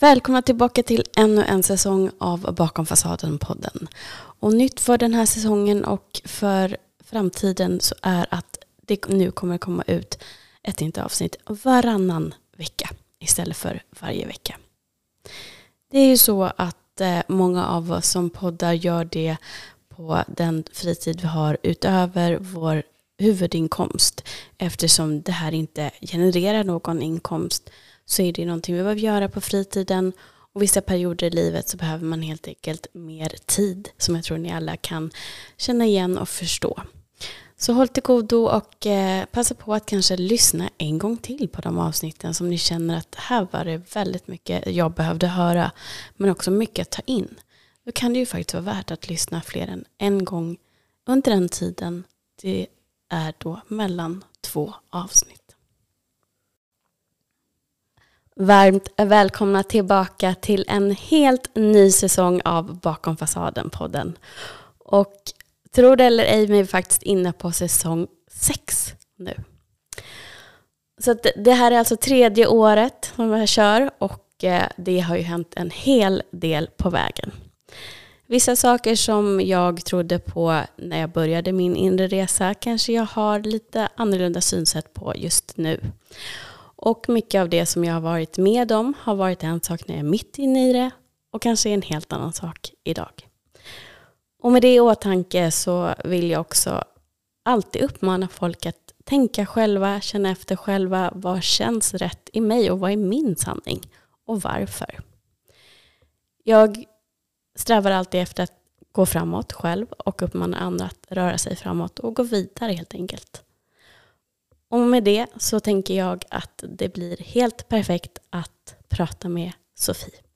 Välkomna tillbaka till ännu en säsong av Bakom fasaden-podden. Och nytt för den här säsongen och för framtiden så är att det nu kommer komma ut ett nytt avsnitt varannan vecka istället för varje vecka. Det är ju så att eh, många av oss som poddar gör det på den fritid vi har utöver vår huvudinkomst. Eftersom det här inte genererar någon inkomst så är det någonting vi behöver göra på fritiden. Och vissa perioder i livet så behöver man helt enkelt mer tid som jag tror ni alla kan känna igen och förstå. Så håll till godo och eh, passa på att kanske lyssna en gång till på de avsnitten som ni känner att här var det väldigt mycket jag behövde höra men också mycket att ta in. Då kan det ju faktiskt vara värt att lyssna fler än en gång under den tiden det är då mellan två avsnitt. Varmt välkomna tillbaka till en helt ny säsong av Bakom fasaden-podden. Och tro det eller ej, men vi är faktiskt inne på säsong sex nu. Så det här är alltså tredje året som jag kör och eh, det har ju hänt en hel del på vägen. Vissa saker som jag trodde på när jag började min inre resa kanske jag har lite annorlunda synsätt på just nu. Och mycket av det som jag har varit med om har varit en sak när jag är mitt inne i det och kanske en helt annan sak idag. Och med det i åtanke så vill jag också alltid uppmana folk att tänka själva, känna efter själva. Vad känns rätt i mig och vad är min sanning? Och varför? Jag strävar alltid efter att gå framåt själv och uppmana andra att röra sig framåt och gå vidare helt enkelt. Och med det så tänker jag att det blir helt perfekt att prata med Sofie.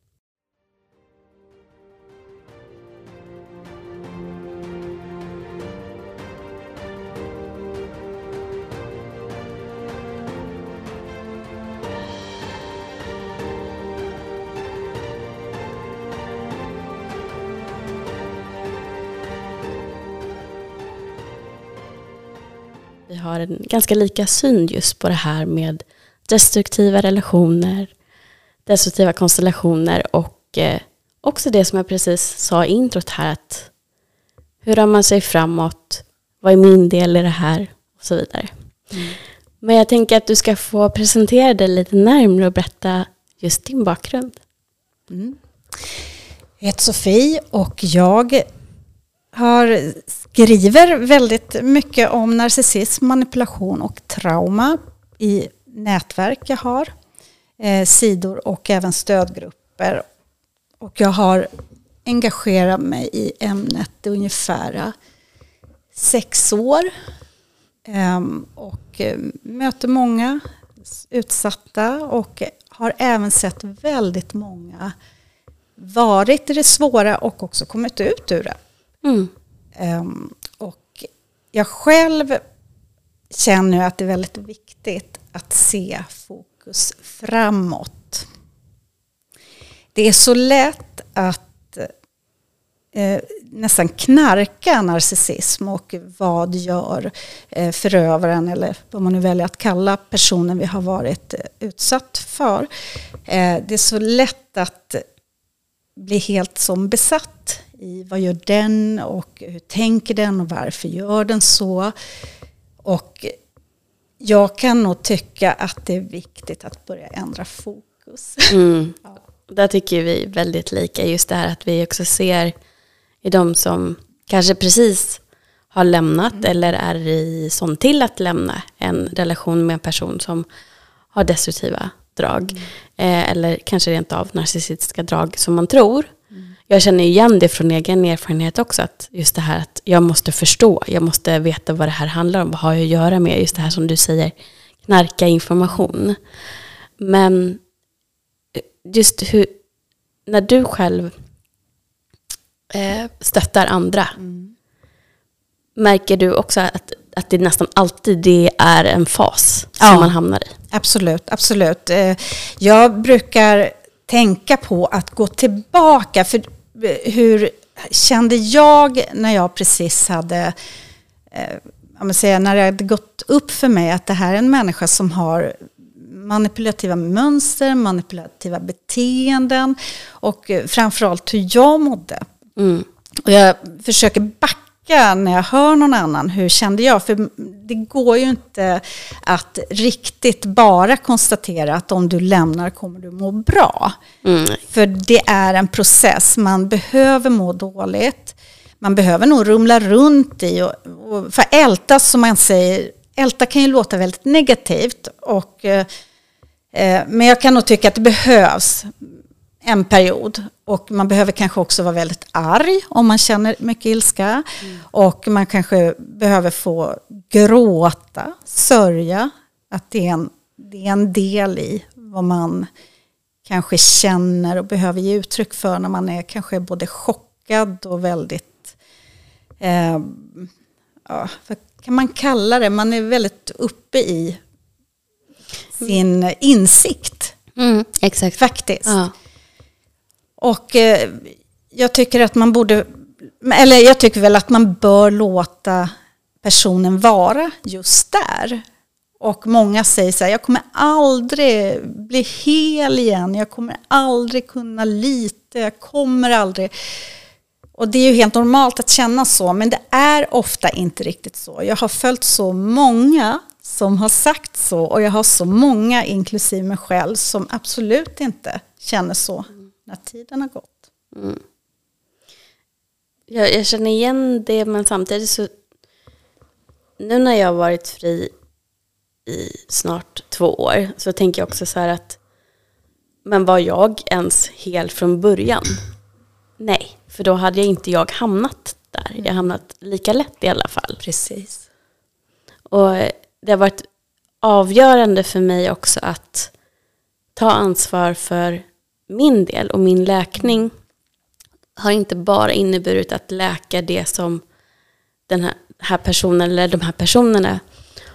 Har en ganska lika syn just på det här med destruktiva relationer, destruktiva konstellationer och eh, också det som jag precis sa i introt här att hur rör man sig framåt, vad är min del i det här och så vidare. Mm. Men jag tänker att du ska få presentera dig lite närmare och berätta just din bakgrund. Mm. Jag heter Sofie och jag har, skriver väldigt mycket om narcissism, manipulation och trauma i nätverk jag har. Eh, sidor och även stödgrupper. Och jag har engagerat mig i ämnet i ungefär sex år. Eh, och eh, möter många utsatta och har även sett väldigt många varit i det svåra och också kommit ut ur det. Mm. Um, och jag själv känner att det är väldigt viktigt att se fokus framåt. Det är så lätt att eh, nästan knarka narcissism och vad gör eh, förövaren eller vad man nu väljer att kalla personen vi har varit eh, utsatt för. Eh, det är så lätt att bli helt som besatt i vad gör den och hur tänker den och varför gör den så. Och jag kan nog tycka att det är viktigt att börja ändra fokus. Mm. Ja. Där tycker vi väldigt lika, just det här att vi också ser i de som kanske precis har lämnat mm. eller är i sån till att lämna en relation med en person som har destruktiva drag. Mm. Eh, eller kanske rent av narcissistiska drag som man tror jag känner igen det från egen erfarenhet också. Att just det här att jag måste förstå. Jag måste veta vad det här handlar om. Vad har jag att göra med? Just det här som du säger. Knarka information. Men just hur, när du själv eh, stöttar andra. Mm. Märker du också att, att det nästan alltid det är en fas ja, som man hamnar i? Absolut, absolut. Eh, jag brukar tänka på att gå tillbaka. För hur kände jag när jag precis hade, eh, säga, när det hade gått upp för mig att det här är en människa som har manipulativa mönster, manipulativa beteenden och eh, framförallt hur jag mådde. Mm. Och jag försöker backa när jag hör någon annan, hur kände jag? För det går ju inte att riktigt bara konstatera att om du lämnar kommer du må bra. Mm. För det är en process, man behöver må dåligt. Man behöver nog rumla runt i och, och för älta som man säger, älta kan ju låta väldigt negativt. Och, eh, eh, men jag kan nog tycka att det behövs en period. Och man behöver kanske också vara väldigt arg om man känner mycket ilska. Och man kanske behöver få gråta, sörja. Att det är, en, det är en del i vad man kanske känner och behöver ge uttryck för när man är kanske både chockad och väldigt, eh, ja, vad kan man kalla det, man är väldigt uppe i sin insikt Mm. Exakt. faktiskt. Ja. Och eh, jag tycker att man borde, eller jag tycker väl att man bör låta personen vara just där. Och många säger så här, jag kommer aldrig bli hel igen, jag kommer aldrig kunna lite, jag kommer aldrig. Och det är ju helt normalt att känna så, men det är ofta inte riktigt så. Jag har följt så många som har sagt så och jag har så många, inklusive mig själv, som absolut inte känner så när tiden har gått. Jag, jag känner igen det men samtidigt så nu när jag har varit fri i snart två år så tänker jag också så här att men var jag ens hel från början? Nej, för då hade jag inte jag hamnat där. Jag har hamnat lika lätt i alla fall. Precis. Och det har varit avgörande för mig också att ta ansvar för min del och min läkning har inte bara inneburit att läka det som den här, här personen eller de här personerna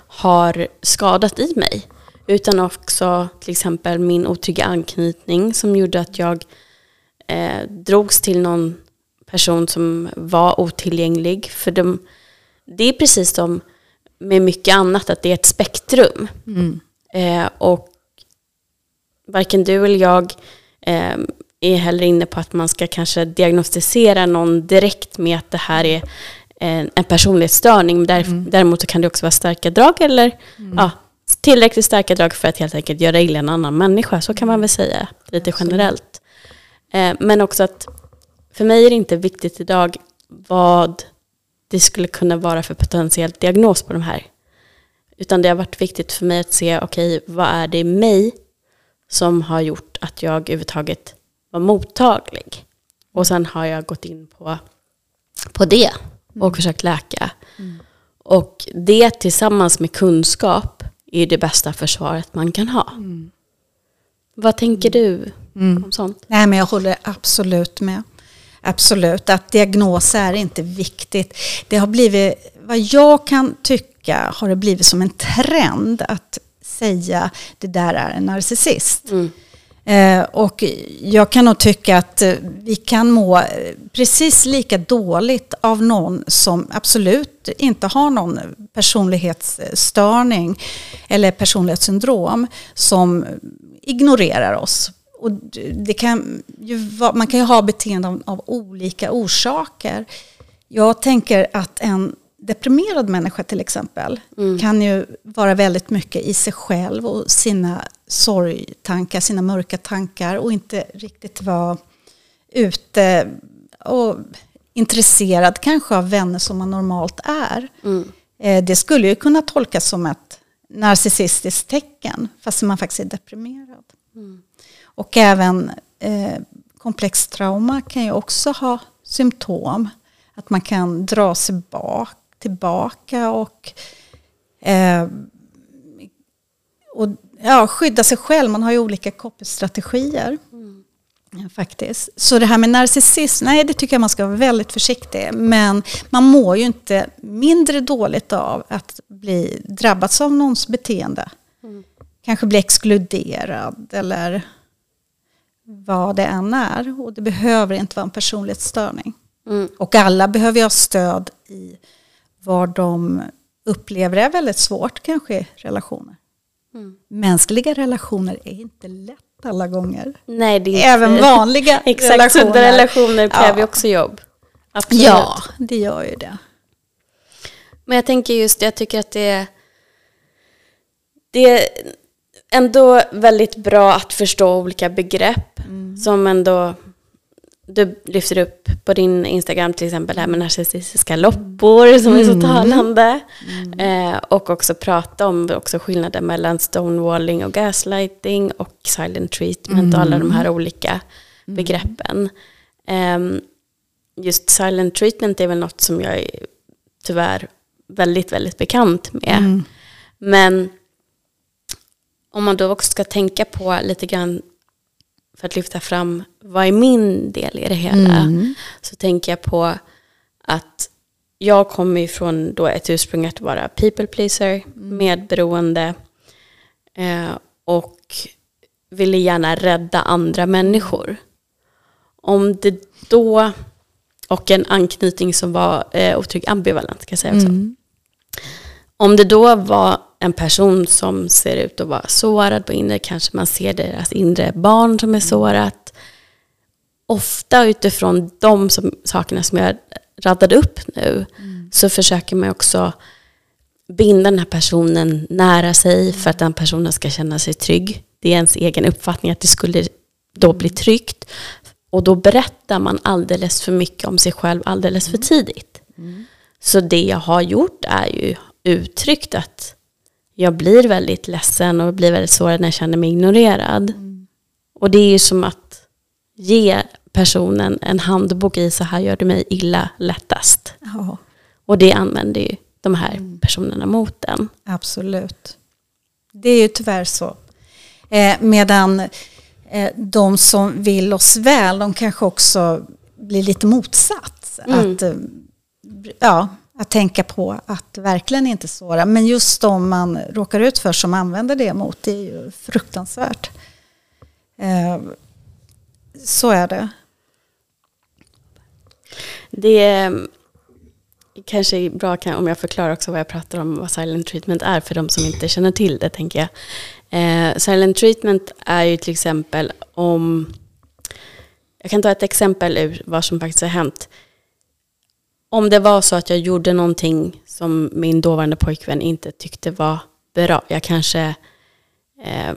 har skadat i mig. Utan också till exempel min otrygga anknytning som gjorde att jag eh, drogs till någon person som var otillgänglig. För de, det är precis som med mycket annat, att det är ett spektrum. Eh, och varken du eller jag är heller inne på att man ska kanske diagnostisera någon direkt med att det här är en, en personlighetsstörning. Där, Däremot så kan det också vara starka drag eller ja, tillräckligt starka drag för att helt enkelt göra illa en annan människa. Så kan man väl säga lite generellt. Eh, men också att för mig är det inte viktigt idag vad det skulle kunna vara för potentiell diagnos på de här. Utan det har varit viktigt för mig att se, okej, vad är det i mig som har gjort att jag överhuvudtaget var mottaglig? Och sen har jag gått in på, på det och försökt läka. Och det tillsammans med kunskap är det bästa försvaret man kan ha. Vad tänker du om sånt? Nej, men jag håller absolut med. Absolut, att diagnos är inte viktigt. Det har blivit, vad jag kan tycka, har det blivit som en trend att säga det där är en narcissist. Mm. Eh, och jag kan nog tycka att eh, vi kan må eh, precis lika dåligt av någon som absolut inte har någon personlighetsstörning eller personlighetssyndrom som ignorerar oss. Och det kan vara, man kan ju ha beteenden av olika orsaker. Jag tänker att en deprimerad människa till exempel kan ju vara väldigt mycket i sig själv och sina sorgtankar, sina mörka tankar och inte riktigt vara ute och intresserad kanske av vänner som man normalt är. Eh, Det skulle ju kunna tolkas som ett narcissistiskt tecken fast man faktiskt är deprimerad. Och även eh, komplex trauma kan ju också ha symptom. Att man kan dra sig bak, tillbaka och, eh, och ja, skydda sig själv. Man har ju olika copystrategier. Ja, faktiskt. Så det här med narcissism, nej det tycker jag man ska vara väldigt försiktig. Men man mår ju inte mindre dåligt av att bli drabbats av någons beteende. Kanske bli exkluderad eller vad det än är. Och det behöver inte vara en personlighetsstörning. Mm. Och alla behöver ju ha stöd i vad de upplever är väldigt svårt kanske i relationer. Mm. Mänskliga relationer är inte lätt alla gånger. Nej, det är Även vanliga Exakt, relationer. Exakt, relationer kräver ja. också jobb. Absolut. Ja, det gör ju det. Men jag tänker just, jag tycker att det är, det är ändå väldigt bra att förstå olika begrepp mm. som ändå du lyfter upp på din Instagram till exempel det här med narcissistiska loppor som är så mm. talande. Mm. Eh, och också prata om också skillnaden mellan stonewalling och gaslighting och silent treatment mm. och alla de här mm. olika mm. begreppen. Eh, just silent treatment är väl något som jag är tyvärr väldigt, väldigt bekant med. Mm. Men om man då också ska tänka på lite grann för att lyfta fram vad är min del i det hela. Mm. Så tänker jag på att jag kommer ifrån då ett ursprung att vara people pleaser, mm. medberoende eh, och ville gärna rädda andra människor. Om det då, och en anknytning som var eh, otrygg ambivalent ska jag säga också. Mm. Om det då var en person som ser ut att vara sårad på inre, kanske man ser deras inre barn som är sårat. Ofta utifrån de som, sakerna som jag radade upp nu mm. så försöker man också binda den här personen nära sig för att den personen ska känna sig trygg. Det är ens egen uppfattning att det skulle då bli tryggt. Och då berättar man alldeles för mycket om sig själv alldeles för mm. tidigt. Mm. Så det jag har gjort är ju uttryckt att jag blir väldigt ledsen och blir väldigt sårad när jag känner mig ignorerad. Mm. Och det är ju som att ge personen en handbok i så här gör du mig illa lättast. Ja. Och det använder ju de här mm. personerna mot den. Absolut. Det är ju tyvärr så. Eh, medan eh, de som vill oss väl, de kanske också blir lite motsatt. Mm. Att, eh, ja, att tänka på att verkligen inte såra. Men just de man råkar ut för som använder det mot, det är ju fruktansvärt. Eh, så är det. Det är kanske bra om jag förklarar också vad jag pratar om, vad silent treatment är för de som inte känner till det, tänker jag. Eh, silent treatment är ju till exempel om, jag kan ta ett exempel ur vad som faktiskt har hänt om det var så att jag gjorde någonting som min dåvarande pojkvän inte tyckte var bra. Jag kanske, eh,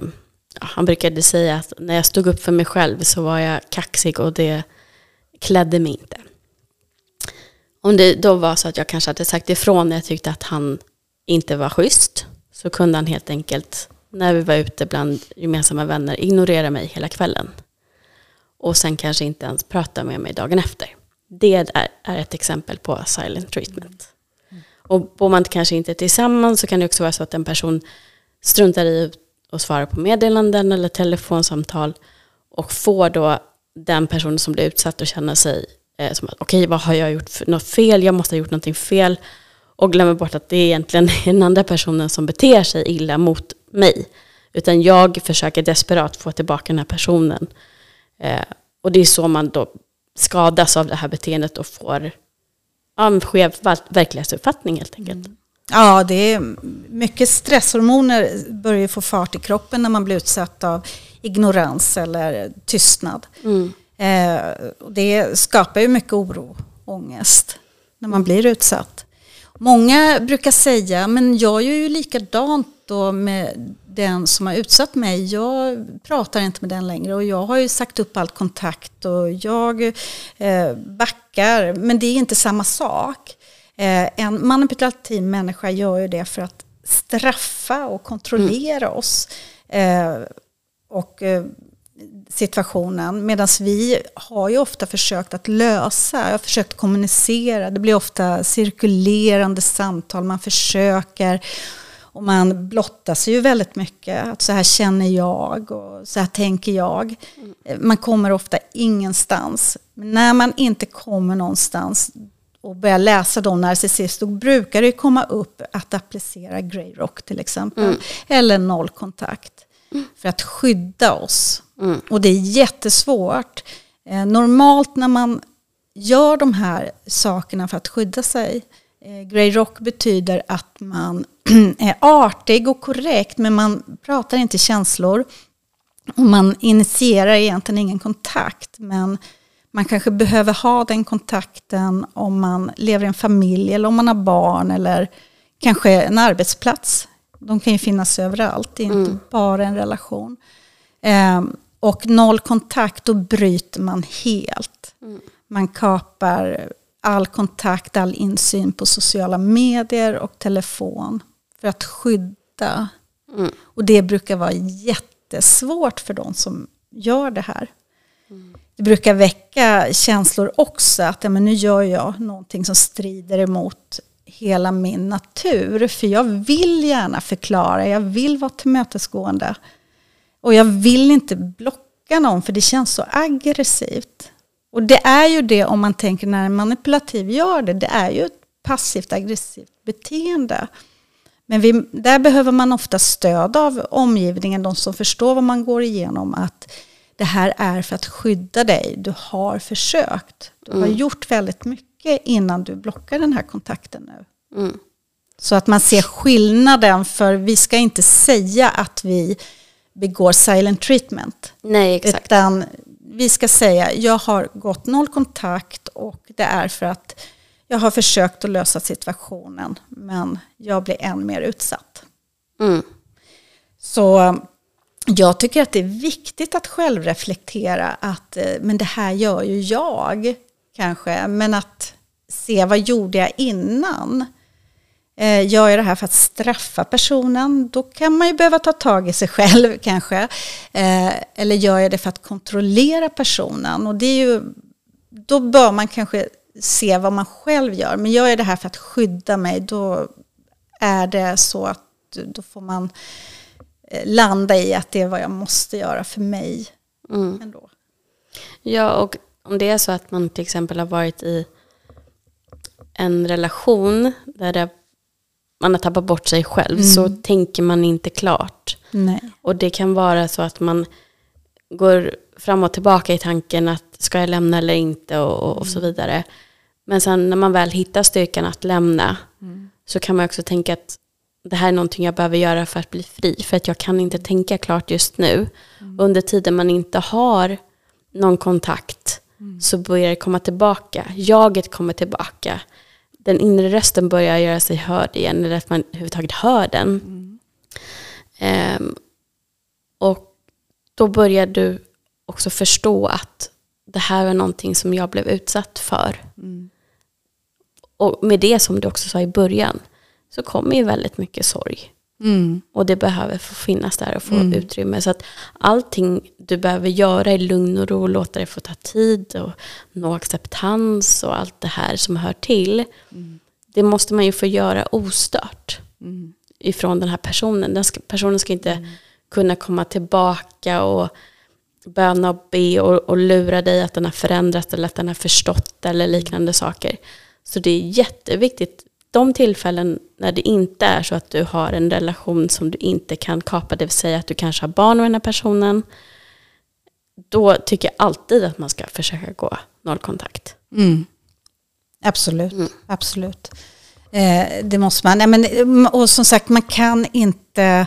han brukade säga att när jag stod upp för mig själv så var jag kaxig och det klädde mig inte. Om det då var så att jag kanske hade sagt ifrån när jag tyckte att han inte var schysst så kunde han helt enkelt, när vi var ute bland gemensamma vänner, ignorera mig hela kvällen. Och sen kanske inte ens prata med mig dagen efter. Det är, är ett exempel på silent treatment. Mm. Och bor man kanske inte tillsammans så kan det också vara så att en person struntar i att svara på meddelanden eller telefonsamtal och får då den personen som blir utsatt att känna sig eh, som att okej, okay, vad har jag gjort för något fel? Jag måste ha gjort någonting fel. Och glömmer bort att det är egentligen den andra personen som beter sig illa mot mig. Utan jag försöker desperat få tillbaka den här personen. Eh, och det är så man då skadas av det här beteendet och får ja, en skev verklighetsuppfattning helt enkelt. Mm. Ja, det är mycket stresshormoner börjar få fart i kroppen när man blir utsatt av ignorans eller tystnad. Mm. Eh, det skapar ju mycket oro, ångest, när man blir utsatt. Många brukar säga, men jag gör ju likadant då med den som har utsatt mig, jag pratar inte med den längre och jag har ju sagt upp all kontakt och jag eh, backar. Men det är inte samma sak. Eh, en manipulativ människa gör ju det för att straffa och kontrollera mm. oss. Eh, och situationen. Medan vi har ju ofta försökt att lösa, jag har försökt kommunicera. Det blir ofta cirkulerande samtal, man försöker och man blottar sig ju väldigt mycket. Att så här känner jag och så här tänker jag. Mm. Man kommer ofta ingenstans. Men när man inte kommer någonstans och börjar läsa de narcissist, då brukar det komma upp att applicera Grey Rock till exempel. Mm. Eller nollkontakt. Mm. För att skydda oss. Mm. Och det är jättesvårt. Eh, normalt när man gör de här sakerna för att skydda sig. Eh, Grey Rock betyder att man artig och korrekt men man pratar inte känslor. Och man initierar egentligen ingen kontakt men man kanske behöver ha den kontakten om man lever i en familj eller om man har barn eller kanske en arbetsplats. De kan ju finnas överallt, det är inte mm. bara en relation. Eh, och noll kontakt, då bryter man helt. Mm. Man kapar all kontakt, all insyn på sociala medier och telefon för att skydda. Mm. Och det brukar vara jättesvårt för de som gör det här. Mm. Det brukar väcka känslor också, att ja, men nu gör jag någonting som strider emot hela min natur. För jag vill gärna förklara, jag vill vara tillmötesgående. Och jag vill inte blocka någon för det känns så aggressivt. Och det är ju det om man tänker när en manipulativ gör det, det är ju ett passivt aggressivt beteende. Men vi, där behöver man ofta stöd av omgivningen, de som förstår vad man går igenom. Att det här är för att skydda dig, du har försökt. Du har mm. gjort väldigt mycket innan du blockar den här kontakten nu. Mm. Så att man ser skillnaden, för vi ska inte säga att vi begår silent treatment. Nej, exakt. Utan vi ska säga, jag har gått noll kontakt och det är för att jag har försökt att lösa situationen men jag blir än mer utsatt. Mm. Så jag tycker att det är viktigt att självreflektera att eh, men det här gör ju jag kanske, men att se vad gjorde jag innan? Eh, gör jag det här för att straffa personen, då kan man ju behöva ta tag i sig själv kanske. Eh, eller gör jag det för att kontrollera personen? Och det är ju, då bör man kanske se vad man själv gör. Men gör jag det här för att skydda mig, då är det så att då får man eh, landa i att det är vad jag måste göra för mig. Mm. Ändå. Ja, och om det är så att man till exempel har varit i en relation där det man har tappat bort sig själv mm. så tänker man inte klart. Nej. Och det kan vara så att man går fram och tillbaka i tanken att ska jag lämna eller inte och, och så mm. vidare. Men sen när man väl hittar styrkan att lämna mm. så kan man också tänka att det här är någonting jag behöver göra för att bli fri. För att jag kan inte tänka klart just nu. Mm. Under tiden man inte har någon kontakt mm. så börjar det komma tillbaka. Jaget kommer tillbaka den inre rösten börjar göra sig hörd igen, eller att man överhuvudtaget hör den. Mm. Um, och då börjar du också förstå att det här var någonting som jag blev utsatt för. Mm. Och med det som du också sa i början, så kommer ju väldigt mycket sorg. Mm. Och det behöver få finnas där och få mm. utrymme. Så att allting du behöver göra i lugn och ro, låta det få ta tid och nå acceptans och allt det här som hör till. Mm. Det måste man ju få göra ostört mm. ifrån den här personen. Den ska, personen ska inte mm. kunna komma tillbaka och böna och be och, och lura dig att den har förändrats eller att den har förstått eller liknande saker. Så det är jätteviktigt de tillfällen när det inte är så att du har en relation som du inte kan kapa, det vill säga att du kanske har barn med den här personen, då tycker jag alltid att man ska försöka gå nollkontakt. Mm. Absolut, mm. absolut. Eh, det måste man. Ja, men, och som sagt, man kan inte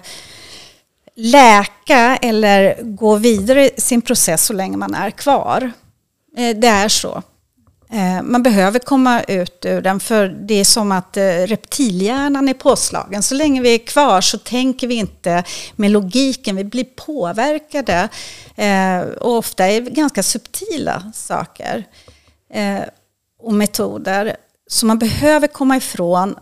läka eller gå vidare i sin process så länge man är kvar. Eh, det är så. Eh, man behöver komma ut ur den för det är som att eh, reptilhjärnan är påslagen. Så länge vi är kvar så tänker vi inte med logiken, vi blir påverkade. Och ofta är det ganska subtila saker och metoder. Så man behöver komma ifrån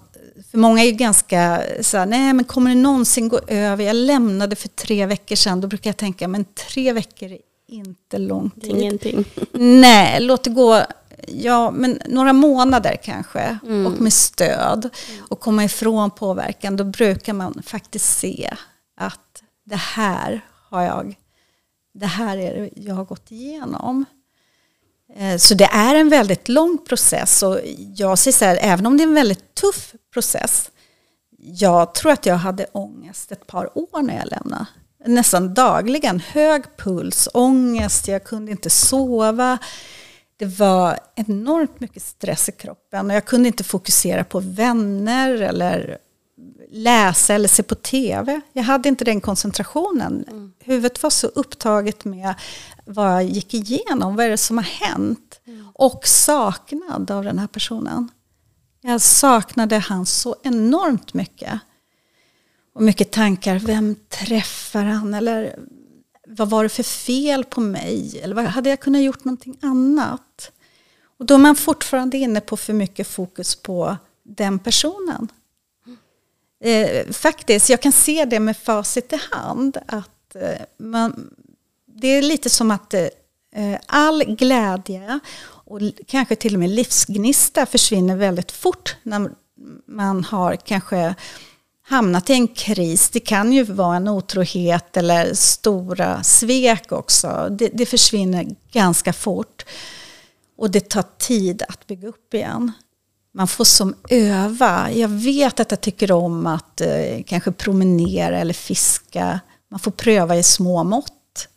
för många är ju ganska så här, nej men kommer det någonsin gå över? Jag lämnade för tre veckor sedan. Då brukar jag tänka, men tre veckor är inte lång tid. Ingenting. Nej, låt det gå ja, men några månader kanske mm. och med stöd och komma ifrån påverkan, då brukar man faktiskt se att det här har jag, det här är det jag har gått igenom. Eh, så det är en väldigt lång process och jag säger så här, även om det är en väldigt tuff process, jag tror att jag hade ångest ett par år när jag lämnade. Nästan dagligen, hög puls, ångest, jag kunde inte sova det var enormt mycket stress i kroppen och jag kunde inte fokusera på vänner eller läsa eller se på tv. Jag hade inte den koncentrationen. Mm. Huvudet var så upptaget med vad jag gick igenom, vad är det som har hänt? Mm. Och saknad av den här personen. Jag saknade han så enormt mycket. Och mycket tankar, vem träffar han? Eller vad var det för fel på mig? Eller hade jag kunnat gjort någonting annat? Och då är man fortfarande inne på för mycket fokus på den personen. Eh, faktiskt, jag kan se det med facit i hand. Att eh, man, det är lite som att eh, eh all glädje och kanske till och med livsgnista försvinner väldigt fort när man har kanske hamnat i en kris. Det kan ju vara en otrohet eller stora svek också. Det, det försvinner ganska fort. Och det tar tid att bygga upp igen. Man får som öva. Jag vet att jag tycker om att eh, kanske promenera eller fiska. Man får pröva i små mått.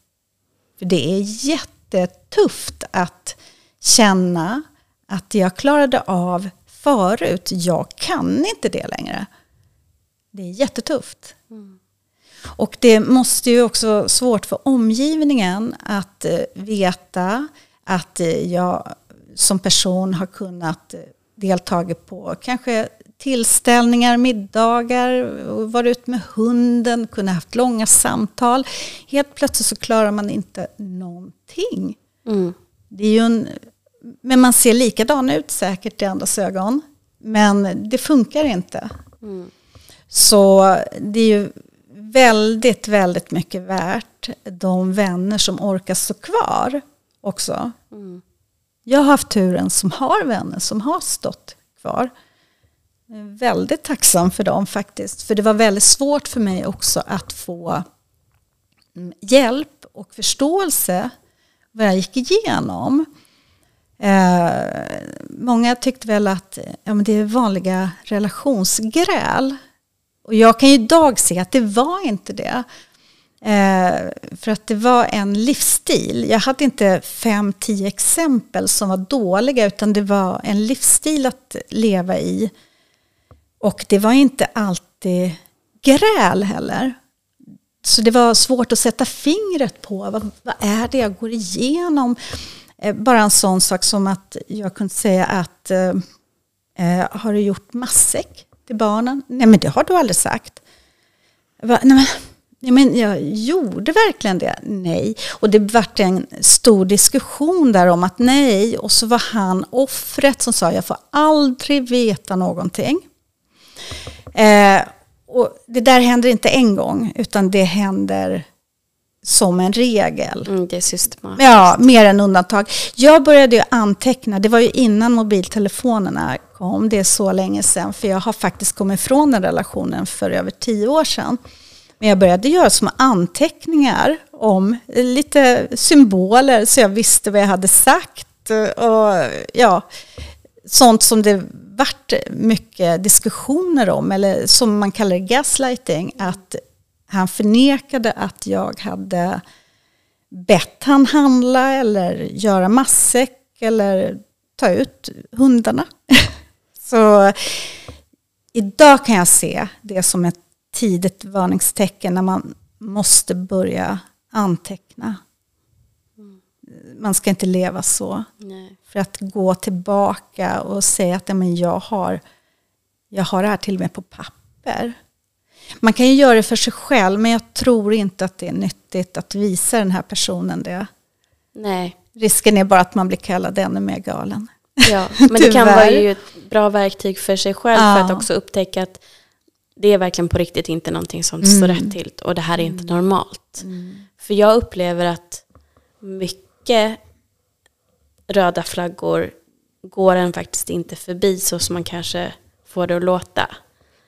För det är jättetufft att känna att jag klarade av förut. Jag kan inte det längre. Det är jättetufft. Mm. Och det måste ju också vara svårt för omgivningen att eh, veta att eh, jag som person har kunnat eh, delta på kanske tillställningar, middagar, varit ute med hunden, kunnat haft långa samtal. Helt plötsligt så klarar man inte någonting. Mm. Det är ju en, men man ser likadan ut säkert i andras ögon. Men det funkar inte. Mm. Så det är ju väldigt, väldigt mycket värt de vänner som orkar stå kvar också. Mm. Jag har haft turen som har vänner som har stått kvar. Jag är väldigt tacksam för dem faktiskt. För det var väldigt svårt för mig också att få mm, hjälp och förståelse vad jag gick igenom. Eh, många tyckte väl att ja, men det är vanliga relationsgräl. Och jag kan ju idag se att det var inte det. Eh, för att det var en livsstil. Jag hade inte fem, tio exempel som var dåliga utan det var en livsstil att leva i. Och det var inte alltid gräl heller. Så det var svårt att sätta fingret på vad, vad är det jag går igenom. Eh, bara en sån sak som att jag kunde säga att eh, eh har du gjort matsäck till barnen? Nej men det har du aldrig sagt. Bara, nej, men, Ja, men jag gjorde verkligen det? Nej. Och det vart en stor diskussion där om att nej. Och så var han offret som sa jag får aldrig veta någonting. Eh, och det där händer inte en gång utan det händer som en regel. Mm, det är systematiskt. Ja, mer än undantag. Jag började ju anteckna, det var ju innan mobiltelefonerna kom, det är så länge sedan, för jag har faktiskt kommit ifrån den relationen för över tio år sedan. Men jag började göra små anteckningar om lite symboler så jag visste vad jag hade sagt. Och ja, sånt som det vart mycket diskussioner om, eller som man kallar gaslighting, att han förnekade att jag hade bett han handla eller göra matsäck eller ta ut hundarna. Så idag kan jag se det som ett tidigt varningstecken när man måste börja anteckna. Man ska inte leva så. Nej. För att gå tillbaka och säga att men jag, har, jag har det här till och med på papper. Man kan ju göra det för sig själv men jag tror inte att det är nyttigt att visa den här personen det. Nej. Risken är bara att man blir kallad ännu mer galen. Ja, men det kan vara ju ett bra verktyg för sig själv ja. för att också upptäcka att det är verkligen på riktigt inte någonting som mm. står rätt till och det här är inte mm. normalt. Mm. För jag upplever att mycket röda flaggor går en faktiskt inte förbi så som man kanske får det att låta.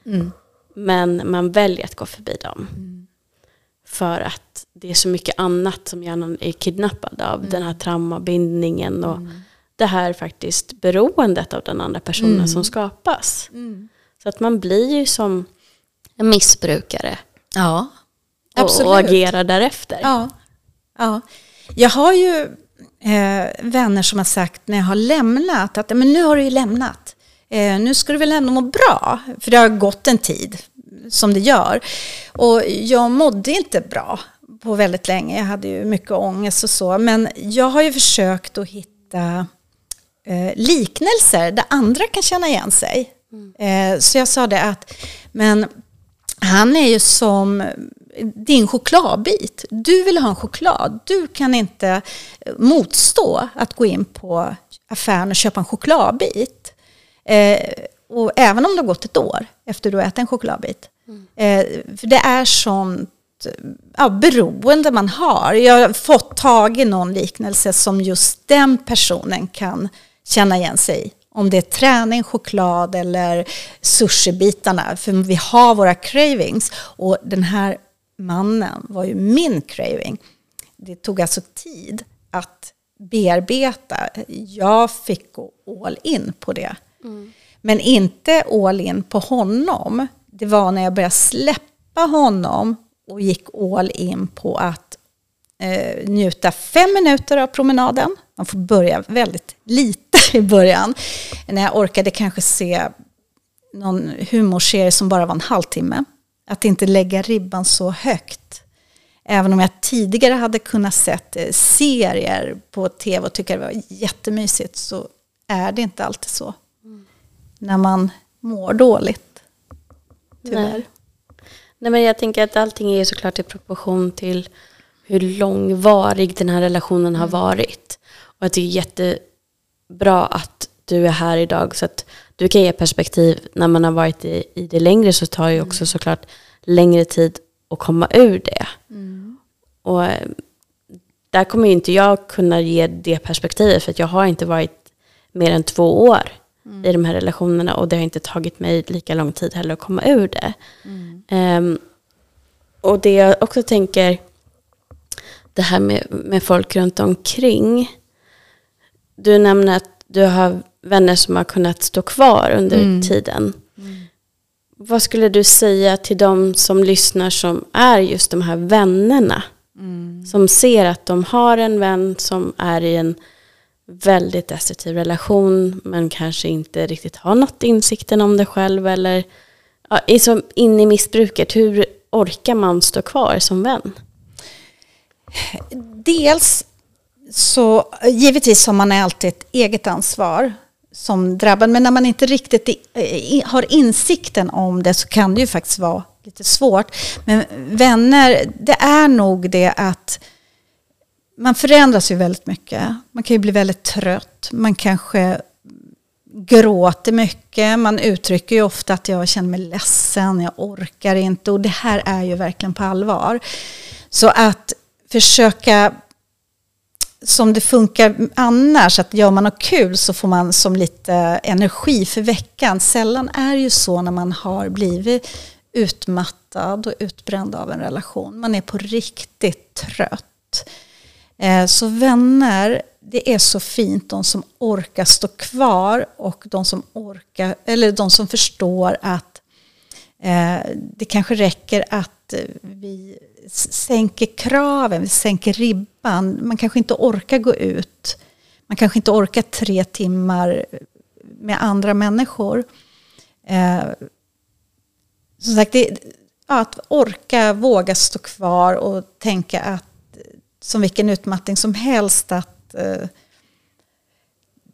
Mm. Men man väljer att gå förbi dem. Mm. För att det är så mycket annat som hjärnan är kidnappad av. Mm. Den här traumabindningen och det här faktiskt beroendet av den andra personen som skapas. Så att man blir ju som en missbrukare. Ja, absolut. Och, och agerar därefter. Ja. ja. Jag har ju eh, vänner som har sagt när jag har lämnat att men nu har du ju lämnat. Eh, nu ska du väl ändå må bra, för det har gått en tid. som det gör. Och jag mådde inte bra på väldigt länge. Jag hade ju mycket ångest och så. Men jag har ju försökt att hitta eh, liknelser där andra kan känna igen sig. Mm. Eh, så jag sa det att, men han är ju som din chokladbit. Du vill ha en choklad. Du kan inte motstå att gå in på affären och köpa en chokladbit. Eh, och även om det har gått ett år efter du har ätit en chokladbit. Mm. Eh, för det är sånt ja, beroende man har. Jag har fått tag i någon liknelse som just den personen kan känna igen sig i. Om det är träning, choklad eller sushibitarna. För vi har våra cravings. Och den här mannen var ju min craving. Det tog alltså tid att bearbeta. Jag fick gå all in på det. Mm. Men inte all in på honom. Det var när jag började släppa honom och gick all in på att eh, njuta fem minuter av promenaden. Man får börja väldigt lite i början. När jag orkade kanske se någon humorserie som bara var en halvtimme. Att inte lägga ribban så högt. Även om jag tidigare hade kunnat sett eh, serier på tv och tycka det var jättemysigt så är det inte alltid så. Mm. När man mår dåligt. Tyvärr. Nej. Nej, men jag tänker att allting är såklart i proportion till hur långvarig den här relationen har mm. varit. Och det är jättebra att du är här idag så att du kan ge perspektiv. När man har varit i, i det längre så tar det också mm. såklart längre tid att komma ur det. Mm. Och eh, där kommer inte jag kunna ge det perspektivet för att jag har inte varit mer än två år mm. i de här relationerna och det har inte tagit mig lika lång tid heller att komma ur det. Um, och det jag också tänker, det här med, med folk runt omkring. Du nämner att du har vänner som har kunnat stå kvar under mm. tiden. Mm. Vad skulle du säga till de som lyssnar som är just de här vännerna? Mm. Som ser att de har en vän som är i en väldigt destruktiv relation men kanske inte riktigt har nått insikten om det själv eller ja, är så inne i missbruket. Hur orkar man stå kvar som vän? Dels så givetvis har man alltid ett eget ansvar som drabbad. Men när man inte riktigt har insikten om det så kan det ju faktiskt vara lite svårt. Men vänner, det är nog det att man förändras ju väldigt mycket. Man kan ju bli väldigt trött. Man kanske gråter mycket. Man uttrycker ju ofta att jag känner mig ledsen, jag orkar inte. Och det här är ju verkligen på allvar. Så att försöka som det funkar annars, att gör man något kul så får man som lite energi för veckan. Sällan är det ju så när man har blivit utmattad och utbränd av en relation. Man är på riktigt trött. Eh, så vänner, det är så fint de som orkar stå kvar och de som orkar, eller de som förstår att eh, det kanske räcker att vi sänker kraven, vi sänker ribban. Man kanske inte orkar gå ut. Man kanske inte orkar tre timmar med andra människor. Eh, som sagt, det, att orka, våga stå kvar och tänka att som vilken utmattning som helst att eh,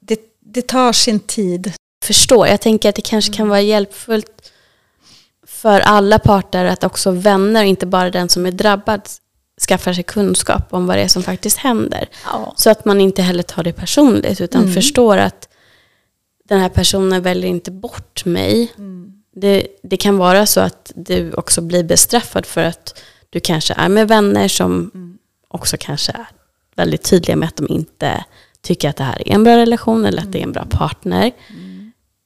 det, det tar sin tid. Förstår, jag tänker att det kanske kan vara hjälpfullt för alla parter att också vänner, inte bara den som är drabbad, skaffar sig kunskap om vad det är som faktiskt händer. Ja. Så att man inte heller tar det personligt utan mm. förstår att den här personen väljer inte bort mig. Mm. Det, det, kan vara så att du också blir bestraffad för att du kanske är med vänner som mm. också kanske är väldigt tydliga med att de inte tycker att det här är en bra relation eller att det är en bra mm. partner.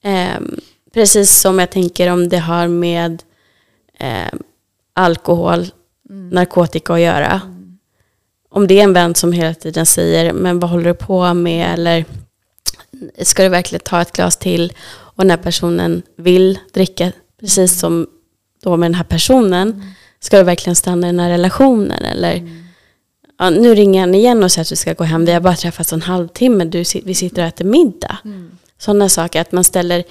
Eh, precis som jag tänker om det har med eh, alkohol, mm. narkotika att göra. Mm. Om det är en vän som hela tiden säger, men vad håller du på med? Eller ska du verkligen ta ett glas till? Och den här personen vill dricka, precis mm. som då med den här personen, mm. ska du verkligen stanna i den här relationen? Eller mm. ja, nu ringer han igen och säger att vi ska gå hem, vi har bara träffats en halvtimme, du, vi sitter och äter middag. Sådana saker, att man ställer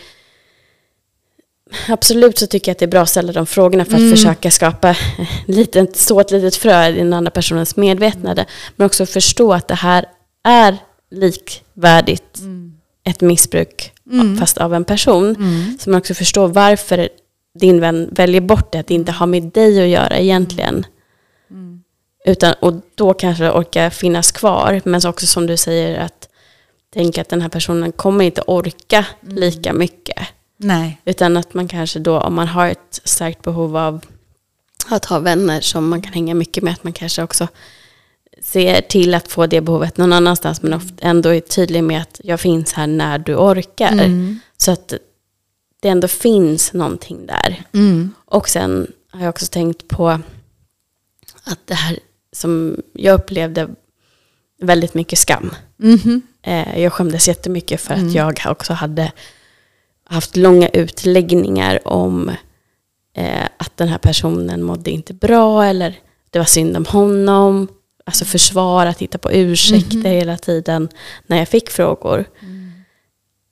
absolut så tycker jag att det är bra att ställa de frågorna för att Mm. försöka skapa eh, lite, så ett litet frö i den andra personens medvetande. Men också förstå att det här är likvärdigt ett missbruk Mm. fast av en person. Mm. Så man också förstår varför din vän väljer bort det, att det inte har med dig att göra egentligen. Mm. Utan, och då kanske det orkar finnas kvar. Men så också som du säger att tänka att den här personen kommer inte orka lika mycket. Nej. Utan att man kanske då, om man har ett starkt behov av att ha vänner som man kan hänga mycket med, att man kanske också ser till att få det behovet någon annanstans, men ofta ändå är tydlig med att jag finns här när du orkar. Mm. Så att det ändå finns någonting där. Mm. Och sen har jag också tänkt på att det här som jag upplevde väldigt mycket skam. Eh, jag skämdes jättemycket för att jag också hade haft långa utläggningar om eh, att den här personen mådde inte bra eller det var synd om honom. Alltså försvara, titta på ursäkter hela tiden när jag fick frågor.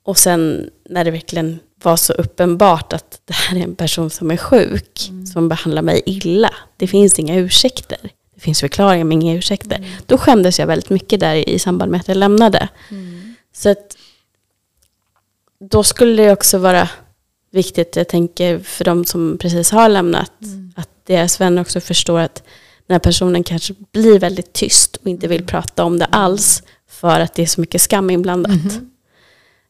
Och sen när det verkligen var så uppenbart att det här är en person som är sjuk, som behandlar mig illa. Det finns inga ursäkter. Det finns förklaringar men inga ursäkter. Då skämdes jag väldigt mycket där i samband med att jag lämnade. Så att då skulle det också vara viktigt, jag tänker för de som precis har lämnat, att deras vänner också förstår att den här personen kanske blir väldigt tyst och inte vill prata om det alls för att det är så mycket skam inblandat.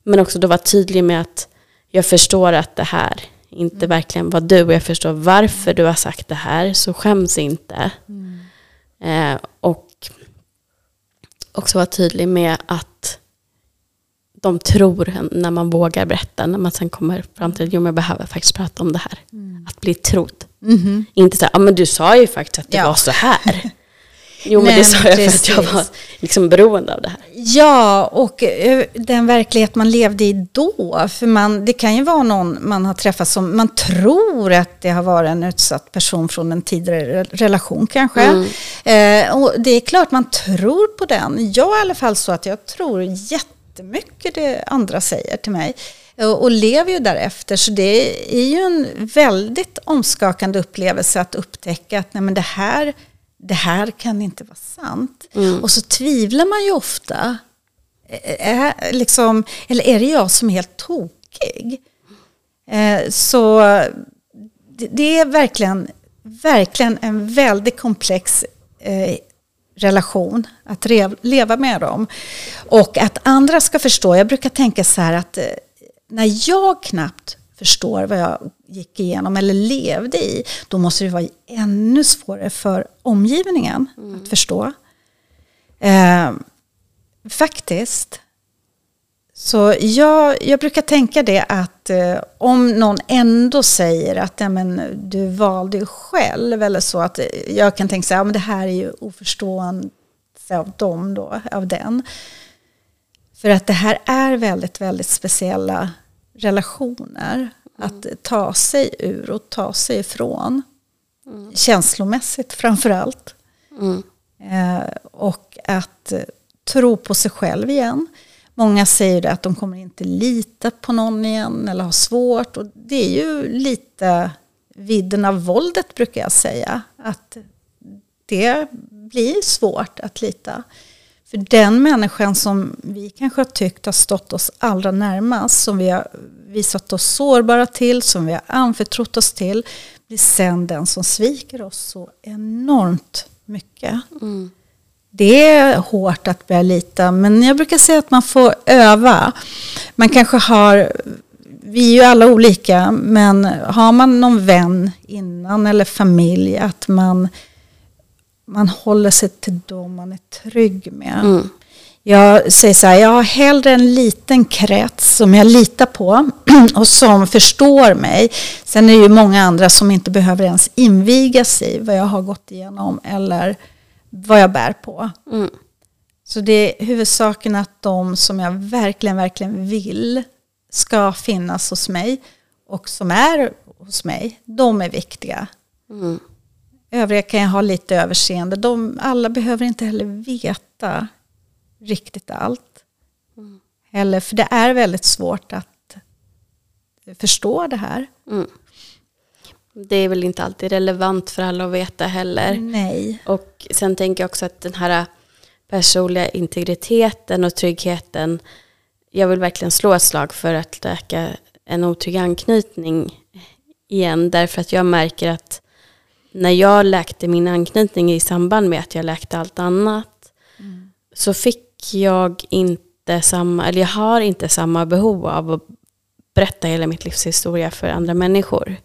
Men också då vara tydlig med att jag förstår att det här inte verkligen var du och jag förstår varför du har sagt det här, så skäms inte. Eh, och också vara tydlig med att de tror när man vågar berätta, när man sen kommer fram till att jag behöver faktiskt prata om det här. Att bli trodd. Mhm. Inte så här, ja men du sa ju faktiskt att det Ja. var så här. Jo men Nej, det sa jag för att jag precis. var liksom beroende av det här. Ja, och eh, den verklighet man levde i då. För man, det kan ju vara någon man har träffat som man tror att det har varit en utsatt person från en tidigare re- relation kanske. Eh, och det är klart man tror på den. Jag är i alla fall så att jag tror jättemycket det andra säger till mig. Och, och lever ju därefter. Så det är ju en väldigt omskakande upplevelse att upptäcka att nej men det här det här kan inte vara sant. Och så tvivlar man ju ofta. Är, liksom, eller är det jag som är helt tokig? Eh, så det, det är verkligen, verkligen en väldigt komplex eh, relation att leva med dem. Och att andra ska förstå. Jag brukar tänka så här att eh, när jag knappt förstår vad jag gick igenom eller levde i, då måste det vara ännu svårare för omgivningen att förstå. Eh, faktiskt. Så jag, jag brukar tänka det att eh, om någon ändå säger att ja, men, du valde själv eller så att jag kan tänka så här, ja, men det här är ju oförstående av dem då, av den. För att det här är väldigt, väldigt speciella relationer att ta sig ur och ta sig ifrån. Känslomässigt framför allt. Mm. Eh, och att tro på sig själv igen. Många säger det att de kommer inte lita på någon igen eller har svårt. Och det är ju lite vidden av våldet brukar jag säga. Att det blir svårt att lita. För den människan som vi kanske har tyckt har stått oss allra närmast, som vi har visat oss sårbara till, som vi har anförtrott oss till, blir sen den som sviker oss så enormt mycket. Mm. Det är hårt att börja lita, men jag brukar säga att man får öva. Man kanske har, vi är ju alla olika, men har man någon vän innan eller familj, att man, man håller sig till dem man är trygg med. Mm. Jag säger så här, jag har hellre en liten krets som jag litar på och som förstår mig. Sen är det ju många andra som inte behöver ens invigas i vad jag har gått igenom eller vad jag bär på. Mm. Så det är huvudsaken att de som jag verkligen, verkligen vill ska finnas hos mig och som är hos mig, de är viktiga. Mm. Övriga kan jag ha lite överseende. De, alla behöver inte heller veta riktigt allt. Eller, för det är väldigt svårt att förstår det här. Mm. Det är väl inte alltid relevant för alla att veta heller. Nej. Och sen tänker jag också att den här personliga integriteten och tryggheten, jag vill verkligen slå ett slag för att läka en otrygg anknytning igen, därför att jag märker att när jag läkte min anknytning i samband med att jag läkte allt annat, mm. så fick jag inte samma, eller jag har inte samma behov av att berätta hela mitt livs historia för andra människor.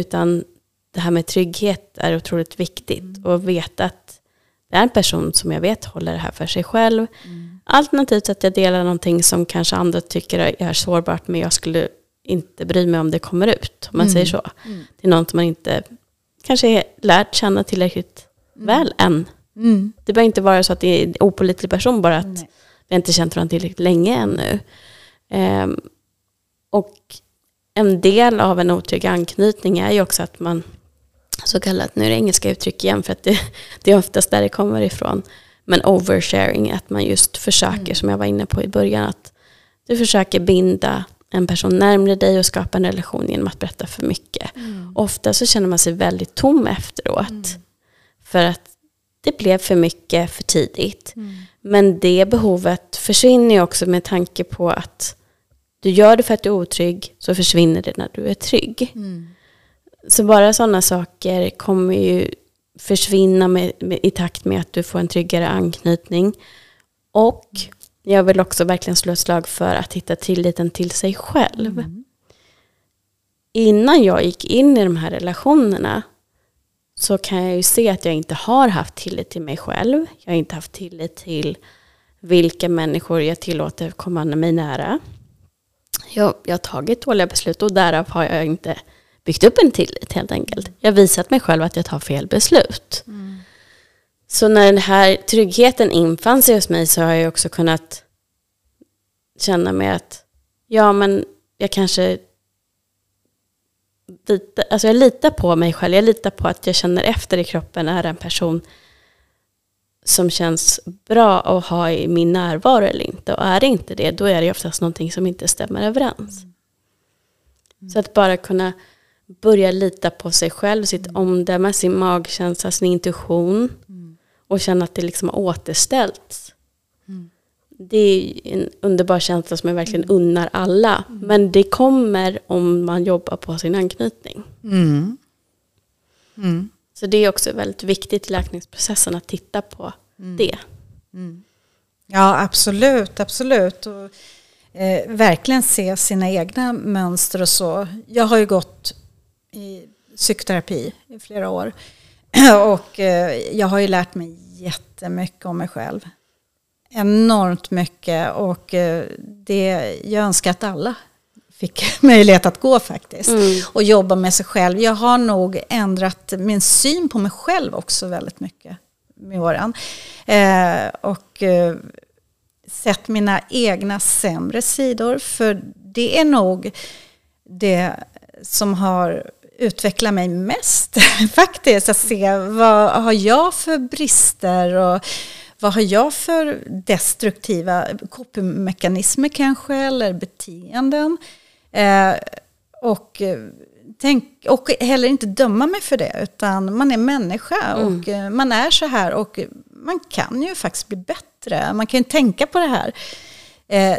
Utan det här med trygghet är otroligt viktigt. Mm. Och veta att det är en person som jag vet håller det här för sig själv. Mm. Alternativt att jag delar någonting som kanske andra tycker är sårbart men jag skulle inte bry mig om det kommer ut. Om man mm. säger så. Mm. Det är något man inte kanske är lärt känna tillräckligt mm. väl än. Mm. Det behöver inte vara så att det är en opolitlig person bara att Nej. vi inte känt varandra tillräckligt länge ännu. Um, och en del av en otrygg anknytning är ju också att man så kallat, nu är det engelska uttryck igen för att det, det är oftast där det kommer ifrån, men oversharing, att man just försöker, mm. som jag var inne på i början, att du försöker binda en person närmare dig och skapa en relation genom att berätta för mycket. Mm. Ofta så känner man sig väldigt tom efteråt. Mm. För att det blev för mycket för tidigt. Mm. Men det behovet försvinner ju också med tanke på att du gör det för att du är otrygg så försvinner det när du är trygg. Mm. Så bara sådana saker kommer ju försvinna med, med, i takt med att du får en tryggare anknytning. Och jag vill också verkligen slå ett slag för att hitta tilliten till sig själv. Mm. Innan jag gick in i de här relationerna så kan jag ju se att jag inte har haft tillit till mig själv. Jag har inte haft tillit till vilka människor jag tillåter komma mig nära. Jag, jag har tagit dåliga beslut och därav har jag inte byggt upp en tillit helt enkelt. Jag har visat mig själv att jag tar fel beslut. Mm. Så när den här tryggheten infann sig hos mig så har jag också kunnat känna mig att ja men jag kanske lita, alltså jag litar på mig själv. Jag litar på att jag känner efter i kroppen är en person som känns bra att ha i min närvaro eller inte. Och är det inte det, då är det oftast någonting som inte stämmer överens. Mm. Så att bara kunna börja lita på sig själv, sitt mm. omdöme, sin magkänsla, sin intuition. Mm. Och känna att det liksom har återställts. Mm. Det är en underbar känsla som jag verkligen mm. unnar alla. Mm. Men det kommer om man jobbar på sin anknytning. Mm. Så det är också väldigt viktigt i läkningsprocessen att titta på det. Ja, absolut, absolut. Och, eh, verkligen se sina egna mönster och så. Jag har ju gått i psykoterapi i flera år. Och eh, jag har ju lärt mig jättemycket om mig själv. Enormt mycket och eh, det, jag önskar att alla fick möjlighet att gå faktiskt. Mm. Och jobba med sig själv. Jag har nog ändrat min syn på mig själv också väldigt mycket med åren. Eh, och eh, sett mina egna sämre sidor. För det är nog det som har utveckla mig mest faktiskt. Att se vad har jag för brister och vad har jag för destruktiva copymekanismer kanske eller beteenden. Eh, och, tänk, och heller inte döma mig för det utan man är människa mm. och eh, man är så här och man kan ju faktiskt bli bättre. Man kan ju tänka på det här. Eh,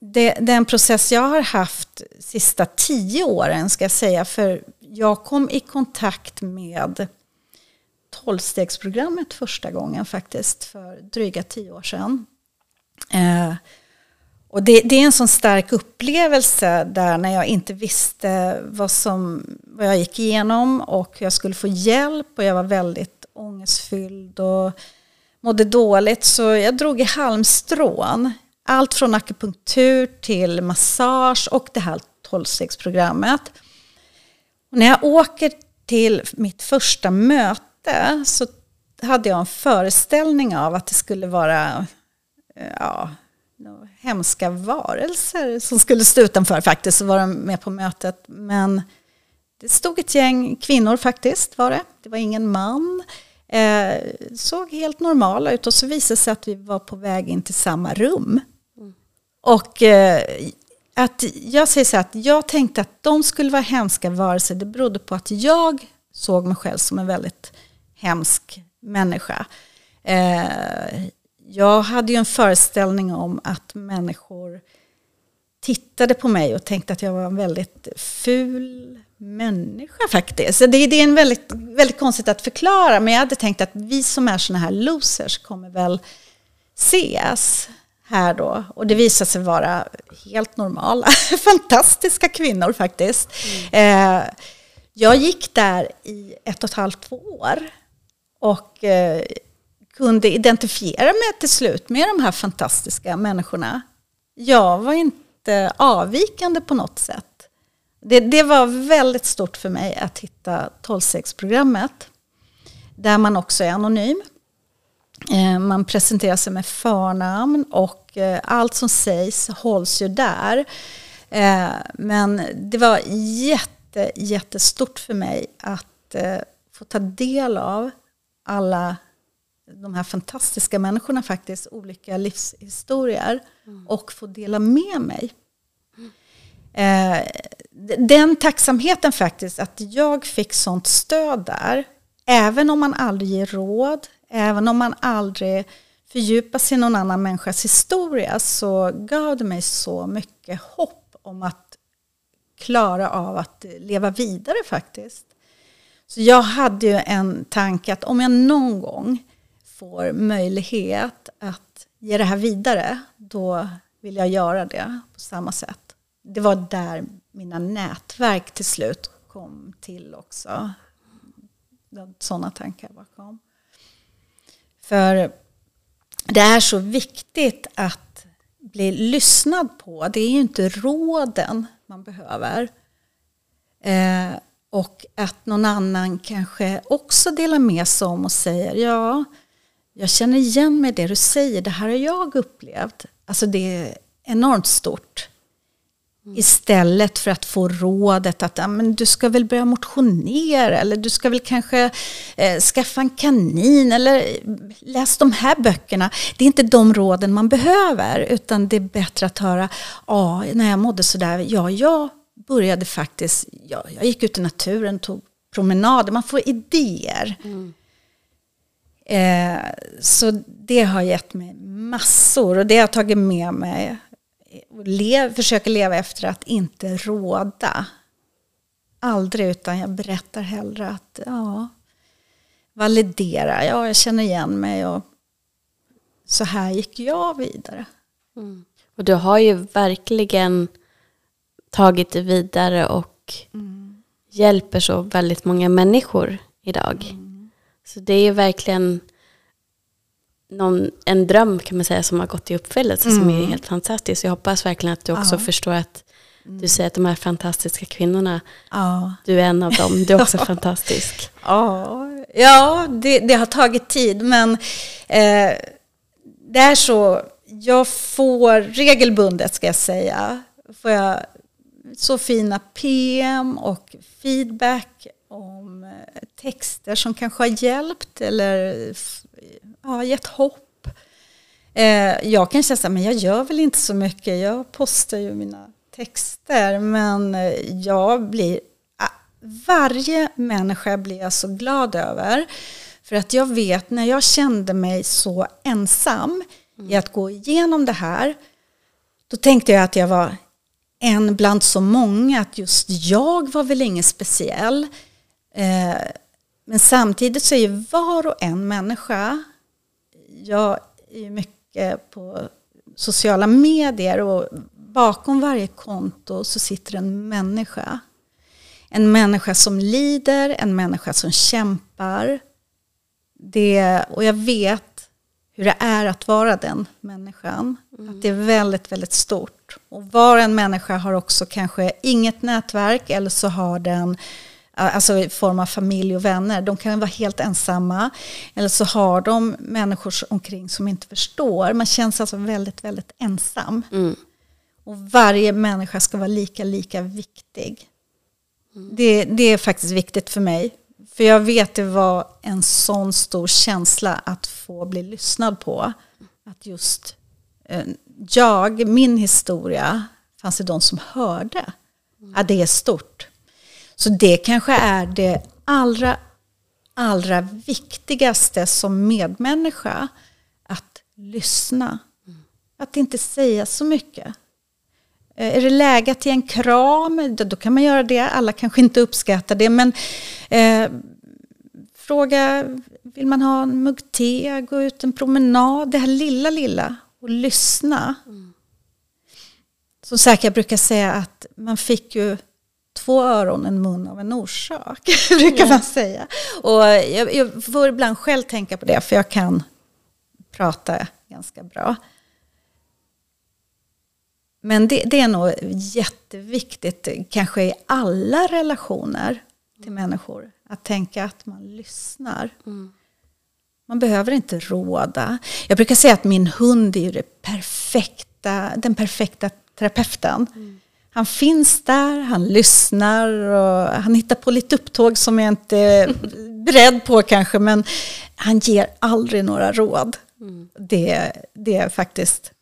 det, den process jag har haft sista tio åren ska jag säga, för jag kom i kontakt med tolvstegsprogrammet första gången faktiskt för dryga tio år sedan. Eh, och det, det, är en sån stark upplevelse där när jag inte visste vad, som, vad jag gick igenom och jag skulle få hjälp och jag var väldigt ångestfylld och mådde dåligt så jag drog i halmstrån allt från akupunktur till massage och det här tolvstegsprogrammet. när jag åker till mitt första möte så hade jag en föreställning av att det skulle vara ja, hemska varelser som skulle stå utanför faktiskt och vara med på mötet. Men det stod ett gäng kvinnor faktiskt var det. Det var ingen man. Eh, såg helt normala ut och så visade det sig att vi var på väg in till samma rum. Och eh, att jag säger så här, att jag tänkte att de skulle vara hemska varelser. Det berodde på att jag såg mig själv som en väldigt hemsk människa. Eh, jag hade ju en föreställning om att människor tittade på mig och tänkte att jag var en väldigt ful människa faktiskt. Så det, det är en väldigt, väldigt konstigt att förklara, men jag hade tänkt att vi som är såna här losers kommer väl ses här då. Och det visade sig vara helt normala, fantastiska kvinnor faktiskt. Mm. Eh, jag gick där i ett och ett halvt, två år. Och eh, kunde identifiera mig till slut med de här fantastiska människorna. Jag var inte avvikande på något sätt. Det, det var väldigt stort för mig att hitta 12-programmet. Där man också är anonym. Eh, man presenterar sig med förnamn och eh, allt som sägs hålls ju där. Eh, men det var jätte, jättestort för mig att få ta del av alla de här fantastiska människorna faktiskt, olika livshistorier mm. och få dela med mig. den tacksamheten faktiskt, att jag fick sånt stöd där, även om man aldrig ger råd, Även om man aldrig fördjupar sig i någon annan människas historia så gav det mig så mycket hopp om att klara av att leva vidare faktiskt. Så jag hade ju en tanke att om jag någon gång får möjlighet att ge det här vidare, då vill jag göra det på samma sätt. Det var där mina nätverk till slut kom till också. Sådana tankar bakom. För det är så viktigt att bli lyssnad på. Det är ju inte råden man behöver. Eh, och att någon annan kanske också delar med sig om och säger ja, jag känner igen mig i det du säger, det här har jag upplevt. Alltså det är enormt stort. Istället för att få rådet att men du ska väl börja motionera eller du ska väl kanske eh, skaffa en kanin eller läs de här böckerna. Det är inte de råden man behöver utan det är bättre att höra, ja, när jag mådde sådär, ja, jag började faktiskt, ja, jag gick ut i naturen, tog promenader, man får idéer. Mm. Eh, så det har gett mig massor och det har jag tagit med mig lev, försöker leva efter att inte råda. Aldrig, utan jag berättar hellre att ja, validera, ja jag känner igen mig och så här gick jag vidare. Mm. Och du har ju verkligen tagit det vidare och mm. hjälper så väldigt många människor idag. Mm. Så det är verkligen någon, en dröm kan man säga som har gått i uppfyllelse mm. som är mm. helt fantastisk. Jag hoppas verkligen att du också ja. förstår att du mm. säger att de här fantastiska kvinnorna, ja. du är en av dem, du är också fantastisk. Ja, ja det, det, har tagit tid men eh, det är så, jag får regelbundet ska jag säga, får jag så fina PM och feedback om eh, texter som kanske har hjälpt eller ja, gett hopp. Eh, jag kan känna så men jag gör väl inte så mycket. Jag postar ju mina texter. Men eh, jag blir, varje människa blir jag så glad över. För att jag vet när jag kände mig så ensam mm. i att gå igenom det här. Då tänkte jag att jag var en bland så många. Att just jag var väl ingen speciell. Eh, men samtidigt så är ju var och en människa jag är mycket på sociala medier och bakom varje konto så sitter en människa. En människa som lider, en människa som kämpar. Det, och jag vet hur det är att vara den människan. Mm. Att det är väldigt, väldigt stort. Och var en människa har också kanske inget nätverk eller så har den alltså i form av familj och vänner. De kan vara helt ensamma. Eller så har de människor omkring som inte förstår. Man känns alltså väldigt, väldigt ensam. Mm. Och varje människa ska vara lika, lika viktig. Mm. Det, det är faktiskt viktigt för mig. För jag vet det var en sån stor känsla att få bli lyssnad på. Att just eh, jag, min historia, fanns det de som hörde. Ja, det är stort. Så det kanske är det allra, allra viktigaste som medmänniska. Att lyssna. Att inte säga så mycket. Eh, Är det läge ge en kram, då kan man göra det. Alla kanske inte uppskattar det. Men eh, fråga, vill man ha en mugg te, gå ut en promenad, det här lilla, lilla. Och lyssna. Som sagt, jag brukar säga att man fick ju två öron, en mun av en orsak. brukar man säga. Och jag, jag får ibland själv tänka på det, för jag kan prata ganska bra. Men det, det är nog jätteviktigt, kanske i alla relationer till människor, att tänka att man lyssnar. Man behöver inte råda. Jag brukar säga att min hund är perfekta, den perfekta terapeuten. Han finns där, han lyssnar och han hittar på lite upptåg som jag inte är beredd på kanske, men han ger aldrig några råd. Det, det är faktiskt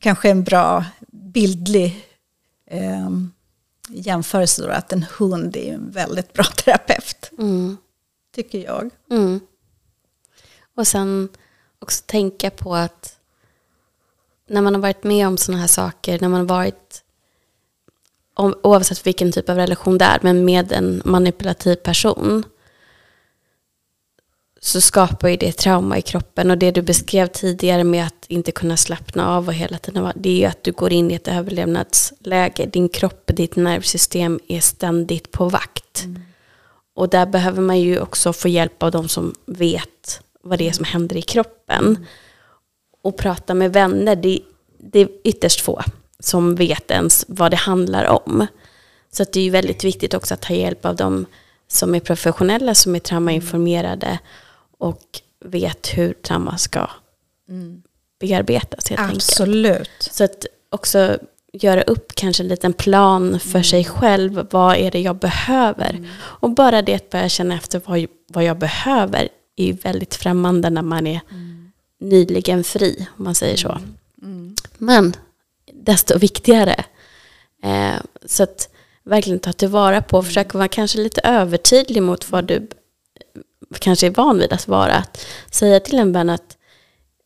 kanske en bra bildlig eh, jämförelse då, att en hund är en väldigt bra terapeut, Mm. tycker jag. Mm. Och sen också tänka på att när man har varit med om sådana här saker, när man har varit, oavsett vilken typ av relation det är, men med en manipulativ person, så skapar ju det trauma i kroppen. Och det du beskrev tidigare med att inte kunna slappna av och hela tiden vara, det är ju att du går in i ett överlevnadsläge. Din kropp ditt nervsystem är ständigt på vakt. Och där behöver man ju också få hjälp av de som vet vad det är som händer i kroppen. Och prata med vänner, det, det är ytterst få som vet ens vad det handlar om. Så att det är ju väldigt viktigt också att ta hjälp av de som är professionella, som är traumainformerade och vet hur trauma ska bearbetas helt enkelt. Absolut. Så att också göra upp kanske en liten plan för sig själv. Vad är det jag behöver? Och bara det att börja känna efter vad, vad jag behöver är ju väldigt främmande när man är nyligen fri, om man säger så. Men desto viktigare. Eh, så att verkligen ta tillvara på, försöka vara kanske lite övertydlig mot vad du kanske är van vid att vara. Att säga till en vän att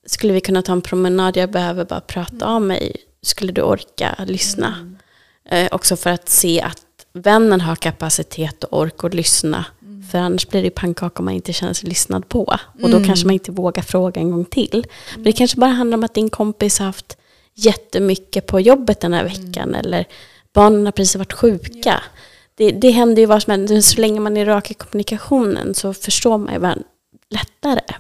skulle vi kunna ta en promenad, jag behöver bara prata av mig. Skulle du orka lyssna? Eh, också för att se att vännen har kapacitet och ork att lyssna. För annars blir det pannkaka om man inte känner sig lyssnad på. Och då kanske man inte vågar fråga en gång till. Men det kanske bara handlar om att din kompis har haft jättemycket på jobbet den här veckan. Eller barnen har precis varit sjuka. Det, det händer ju vad som helst. Så länge man är rak i kommunikationen så förstår man ju varandra lättare.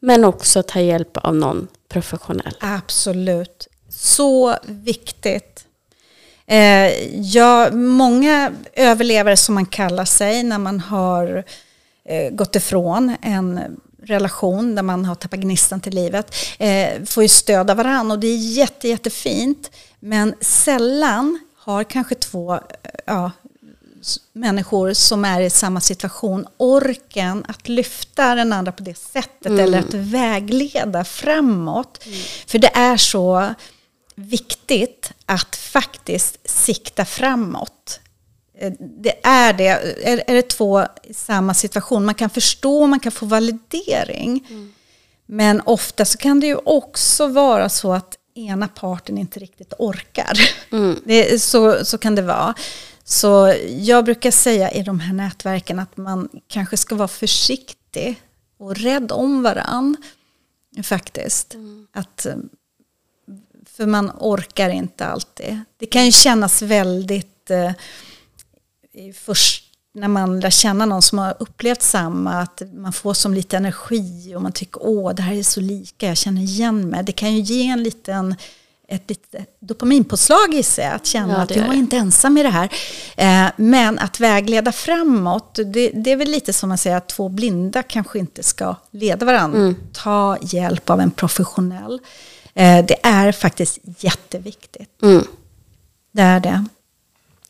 Men också ta hjälp av någon professionell. Absolut. Så viktigt. Eh, ja, många överlevare som man kallar sig när man har eh, gått ifrån en relation där man har tappat gnistan till livet eh, får ju stöd av varandra och det är jätte, jättefint. Men sällan har kanske två eh, ja, människor som är i samma situation orken att lyfta den andra på det sättet eller att vägleda framåt. För det är så viktigt att faktiskt sikta framåt. Eh, Det är det. Är, är det två i samma situation, man kan förstå, man kan få validering. Men ofta så kan det ju också vara så att ena parten inte riktigt orkar. Det, är- så, så kan det vara. Så jag brukar säga i de här nätverken att man kanske ska vara försiktig och rädd om varann. Faktiskt. Att, eh, för man orkar inte alltid. Det kan ju kännas väldigt eh, först när man lär känna någon som har upplevt samma, att man får som lite energi och man tycker åh det här är så lika, jag känner igen mig. Det kan ju ge en liten, ett litet dopaminpåslag i sig, att känna Ja, att jag är inte ensam i det här. Eh, men att vägleda framåt, det, det är väl lite som man säger att två blinda kanske inte ska leda varandra. Mm. Ta hjälp av en professionell. Eh, det är faktiskt jätteviktigt. Mm. Det är det.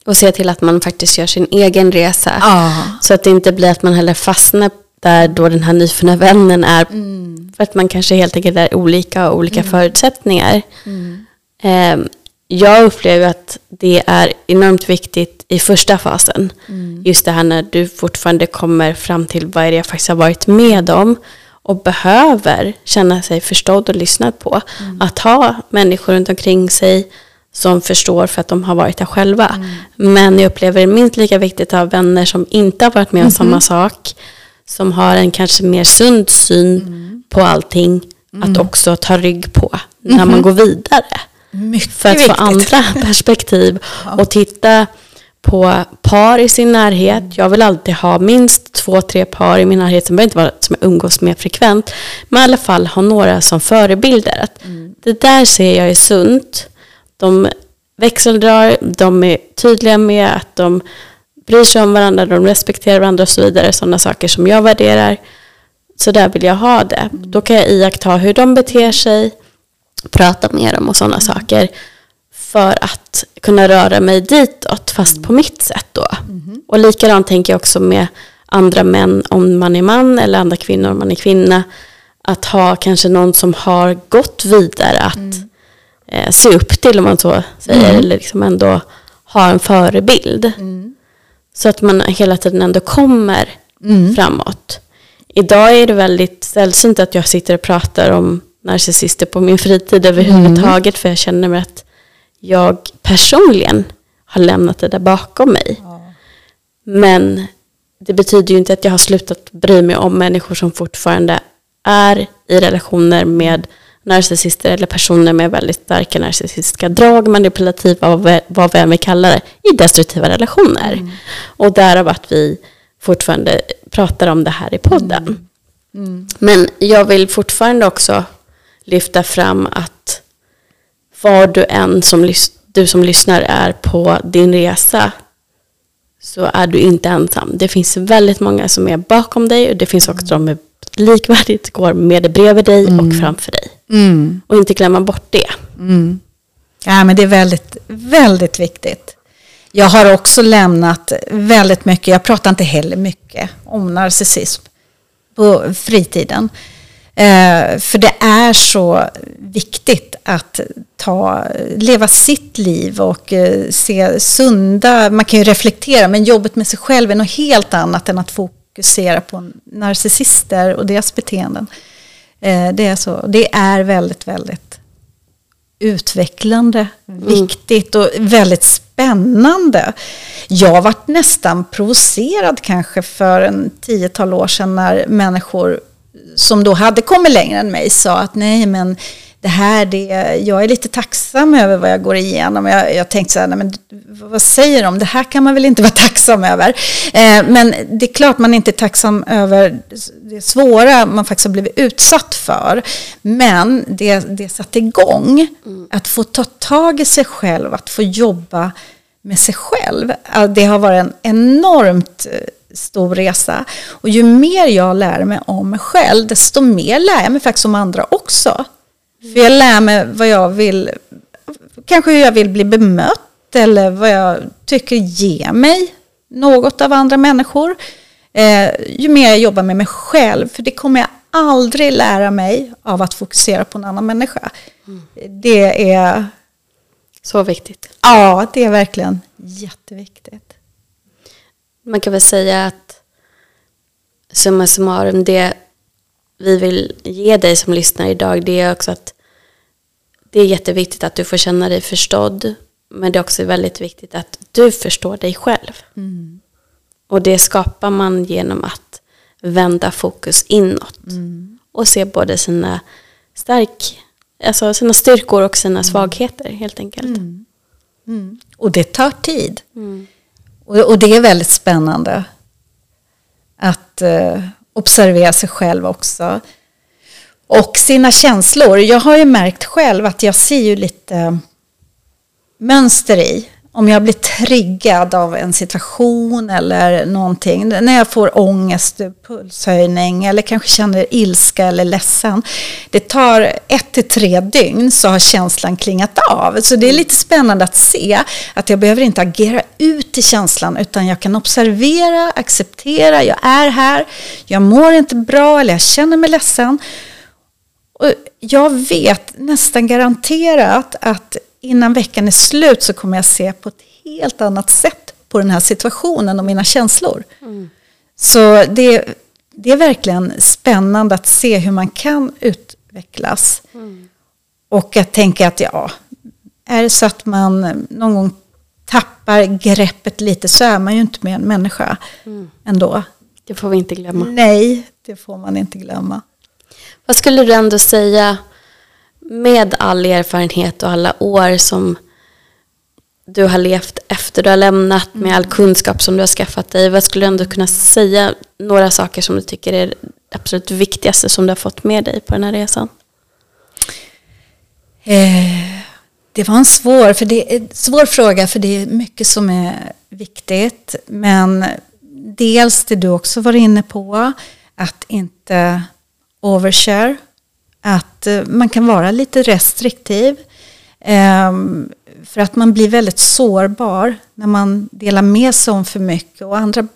Och se till att man faktiskt gör sin egen resa. Ja. Så att det inte blir att man heller fastnar där då den här nyfunna vännen är. Mm. För att man kanske helt enkelt är olika och olika förutsättningar. Mm. Ehm, jag upplever att det är enormt viktigt i första fasen. Mm. Just det här när du fortfarande kommer fram till vad är det jag faktiskt har varit med om och behöver känna sig förstådd och lyssnad på. Mm. Att ha människor runt omkring sig som förstår för att de har varit där själva. Mm. Men jag upplever det minst lika viktigt att ha vänner som inte har varit med om Mhm. samma sak. Som har en kanske mer sund syn Mm. på allting. Att också ta rygg på när man går vidare. Mycket För att få viktigt. andra perspektiv och titta på par i sin närhet. Jag vill alltid ha minst två, tre par i min närhet som behöver inte vara som jag umgås med frekvent. Men i alla fall ha några som förebilder. Att Det där ser jag är sunt. De växeldrar, de är tydliga med att de bryr sig om varandra, de respekterar varandra och så vidare. Sådana saker som jag värderar. Så där vill jag ha det. Då kan jag iaktta hur de beter sig, prata med dem och sådana saker. För att kunna röra mig ditåt, fast på mitt sätt då. Och likadant tänker jag också med andra män om man är man eller andra kvinnor om man är kvinna. Att ha kanske någon som har gått vidare att eh, se upp till om man så säger. Eller liksom ändå ha en förebild. Så att man hela tiden ändå kommer framåt. Idag är det väldigt sällsynt att jag sitter och pratar om narcissister på min fritid överhuvudtaget. För jag känner mig att jag personligen har lämnat det där bakom mig. Men det betyder ju inte att jag har slutat bry mig om människor som fortfarande är i relationer med narcissister eller personer med väldigt starka narcissistiska drag, manipulativa, vad vi- vad vi än vill kalla det, i destruktiva relationer. Och därav att vi fortfarande pratar om det här i podden. Men jag vill fortfarande också lyfta fram att var du än som, du som lyssnar är på din resa så är du inte ensam. Det finns väldigt många som är bakom dig och det finns också de som likvärdigt går med det bredvid dig och framför dig. Mm. Och inte glömma bort det. Mm. Ja, men det är väldigt, väldigt viktigt. Jag har också lämnat väldigt mycket, jag pratar inte heller mycket om narcissism på fritiden. Eh, för det är så viktigt att ta, leva sitt liv och eh, se sunda, man kan ju reflektera, men jobbet med sig själv är något helt annat än att fokusera på narcissister och deras beteenden. Eh, det är så, det är väldigt, väldigt utvecklande, viktigt och väldigt spännande. Jag varit nästan provocerad kanske för en tiotal år sedan när människor som då hade kommit längre än mig sa att nej men det här, det, jag är lite tacksam över vad jag går igenom. Jag, jag tänkte så här, nej men vad säger de? Det här kan man väl inte vara tacksam över. Eh, men det är klart man inte är tacksam över det svåra man faktiskt har blivit utsatt för. Men det, det satte igång att få ta tag i sig själv, att få jobba med sig själv. Det har varit en enormt eh, stor resa. Och ju mer jag lär mig om mig själv, desto mer lär jag mig faktiskt om andra också. För jag lär mig vad jag vill, kanske hur jag vill bli bemött eller vad jag tycker ger mig något av andra människor. Eh, ju mer jag jobbar med mig själv, för det kommer jag aldrig lära mig av att fokusera på en annan människa. Det är, Så viktigt. ja, det är verkligen jätteviktigt. Man kan väl säga att summa summarum, det vi vill ge dig som lyssnar idag, det är också att det är jätteviktigt att du får känna dig förstådd. Men det är också väldigt viktigt att du förstår dig själv. Och det skapar man genom att vända fokus inåt. Och se både sina, stark, alltså sina styrkor och sina svagheter helt enkelt. Mm. Och det tar tid. Mm. Och, och det är väldigt spännande att eh, observera sig själv också. Och sina känslor. Jag har ju märkt själv att jag ser ju lite mönster i. Om jag blir triggad av en situation eller någonting. När jag får ångest, pulshöjning eller kanske känner ilska eller ledsen. Det tar ett till tre dygn så har känslan klingat av. Så det är lite spännande att se att jag behöver inte agera ut i känslan utan jag kan observera, acceptera, jag är här, jag mår inte bra eller jag känner mig ledsen. Och jag vet nästan garanterat att innan veckan är slut så kommer jag se på ett helt annat sätt på den här situationen och mina känslor. Mm. Så det, det är verkligen spännande att se hur man kan utvecklas. Mm. Och att tänka att ja, är det så att man någon gång tappar greppet lite så är man ju inte med en människa mm. ändå. Det får vi inte glömma. Nej, det får man inte glömma. Vad skulle du ändå säga med all erfarenhet och alla år som du har levt efter du har lämnat med all kunskap som du har skaffat dig. Vad skulle du ändå kunna säga några saker som du tycker är det absolut viktigaste som du har fått med dig på den här resan? Eh, det var en svår, för det är, svår fråga för det är mycket som är viktigt. Men dels det du också var inne på, att inte overshare. Att eh, man kan vara lite restriktiv. Um, för att man blir väldigt sårbar när man delar med sig om för mycket och andra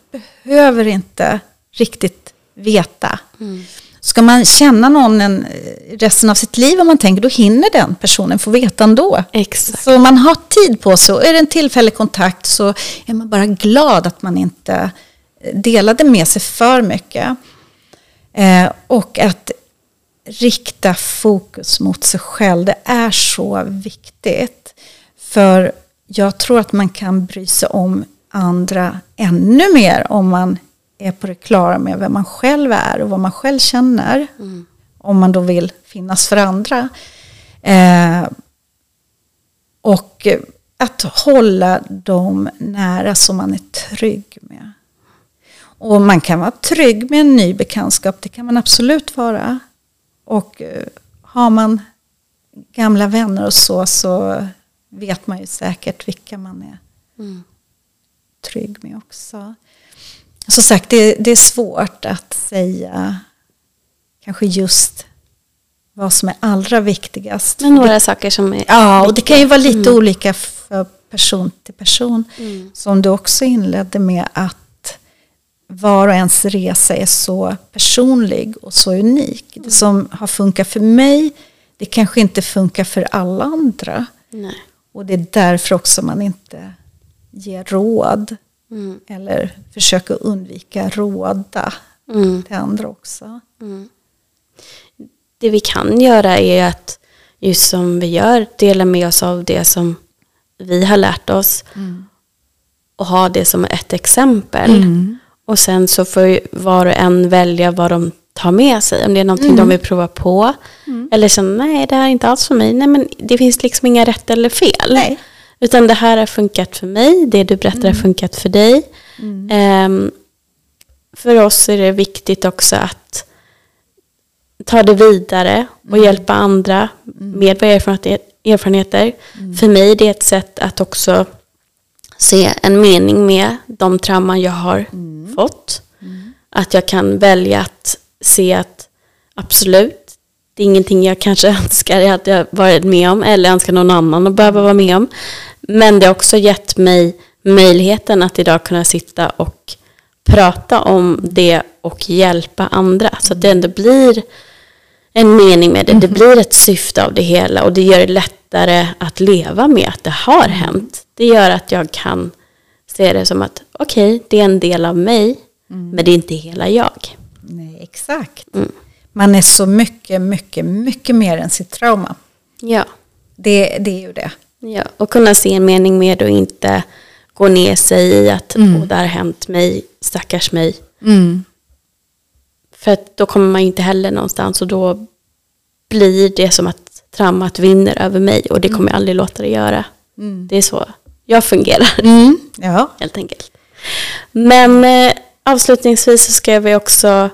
behöver inte riktigt veta. Mm. Ska man känna någon en, resten av sitt liv om man tänker, då hinner den personen få veta ändå. Exakt. Så man har tid på sig. Och är det en tillfällig kontakt så är man bara glad att man inte delade med sig för mycket. Eh, och att rikta fokus mot sig själv, det är så viktigt. För jag tror att man kan bry sig om andra ännu mer om man är på det klara med vem man själv är och vad man själv känner. Mm. Om man då vill finnas för andra. Eh, och att hålla dem nära som man är trygg med. Och man kan vara trygg med en ny bekantskap, det kan man absolut vara. Och eh, har man gamla vänner och så, så vet man ju säkert vilka man är mm. trygg med också. Som sagt, det, det, är svårt att säga kanske just vad som är allra viktigast. Men några det, saker som är Ja, och det kan ju vara lite mm. olika för person till person. Mm. Som du också inledde med att var och ens resa är så personlig och så unik. Mm. Det som har funkat för mig, det kanske inte funkar för alla andra. Nej. Och det är därför också man inte ger råd. Mm. Eller försöker undvika råda mm. till andra också. Mm. Det vi kan göra är att, just som vi gör, dela med oss av det som vi har lärt oss. Mm. Och ha det som ett exempel. Och sen så får var och en välja vad de tar med sig. Om det är någonting mm. de vill prova på. Mm. Eller så, nej det här är inte alls för mig. Nej men det finns liksom inga rätt eller fel. Nej. Utan det här har funkat för mig, det du berättar mm. har funkat för dig. Um, för oss är det viktigt också att ta det vidare och mm. hjälpa andra mm. med våra erfarenheter. För mig är det ett sätt att också se en mening med de trauman jag har mm. fått. Mm. Att jag kan välja att se att absolut, det är ingenting jag kanske önskar att jag varit med om eller önskar någon annan att behöva vara med om. Men det har också gett mig möjligheten att idag kunna sitta och prata om det och hjälpa andra. Så att det ändå blir en mening med det. Det mhm. blir ett syfte av det hela och det gör det lättare att leva med att det har hänt. Det gör att jag kan se det som att okej, okay, det är en del av mig, mm. men det är inte hela jag. Nej, exakt. Mm. Man är så mycket, mycket, mycket mer än sitt trauma. Ja. Det, det är ju det. Ja, och kunna se en mening med det och inte gå ner sig i att mm. det har hänt mig, stackars mig. Mm. För att då kommer man inte heller någonstans och då blir det som att traumat vinner över mig och det kommer jag aldrig låta det göra. Mm. Det är så jag fungerar. Mm. Ja. Helt enkelt. Men eh, avslutningsvis så ska vi också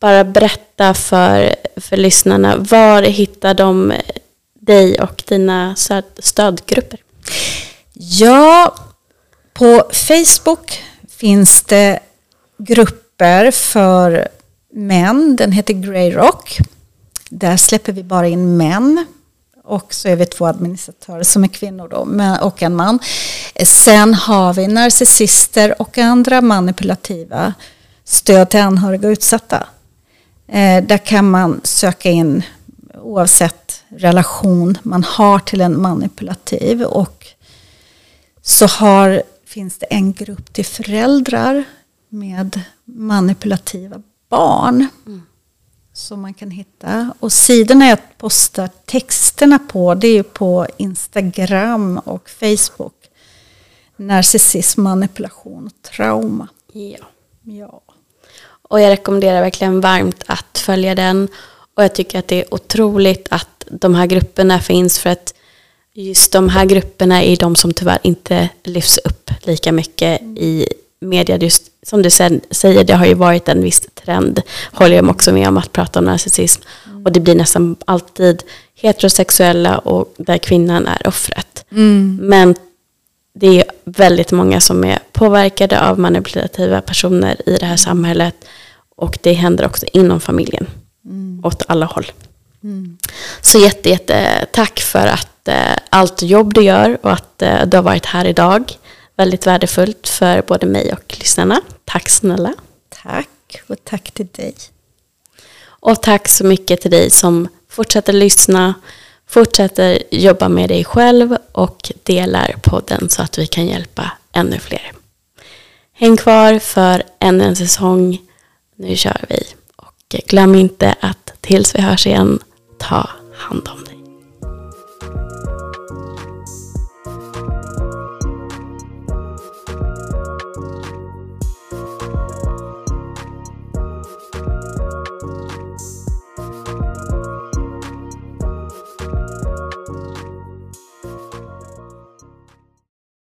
bara berätta för, för lyssnarna. Var hittar de dig och dina stöd, stödgrupper? Ja, på Facebook finns det grupper för men Den heter Grey Rock. Där släpper vi bara in män. Och så är vi två administratörer som är kvinnor då, och en man. Sen har vi narcissister och andra manipulativa stöd till anhöriga och utsatta. Eh, där kan man söka in oavsett relation man har till en manipulativ. Och så har, finns det en grupp till föräldrar med manipulativa barn. Mm. Som man kan hitta. Och sidorna jag postar texterna på det är på Instagram och Facebook. Narcissism, manipulation och trauma. Ja. ja. Och jag rekommenderar verkligen varmt att följa den. Och jag tycker att det är otroligt att de här grupperna finns för att just de här grupperna är de som tyvärr inte lyfts upp lika mycket i media. Just som du säger, det har ju varit en viss trend, håller jag också med om, att prata om narcissism. Mm. Och det blir nästan alltid heterosexuella och där kvinnan är offret. Mm. Men det är väldigt många som är påverkade av manipulativa personer i det här samhället. Och det händer också inom familjen. Mm. Åt alla håll. Mm. Så jätte, jätte tack för att eh, allt jobb du gör och att eh, du har varit här idag. Väldigt värdefullt för både mig och lyssnarna. Tack snälla. Tack och tack till dig. Och tack så mycket till dig som fortsätter lyssna, fortsätter jobba med dig själv och delar podden så att vi kan hjälpa ännu fler. Häng kvar för ännu en säsong. Nu kör vi. Och glöm inte att tills vi hörs igen, ta hand om dig.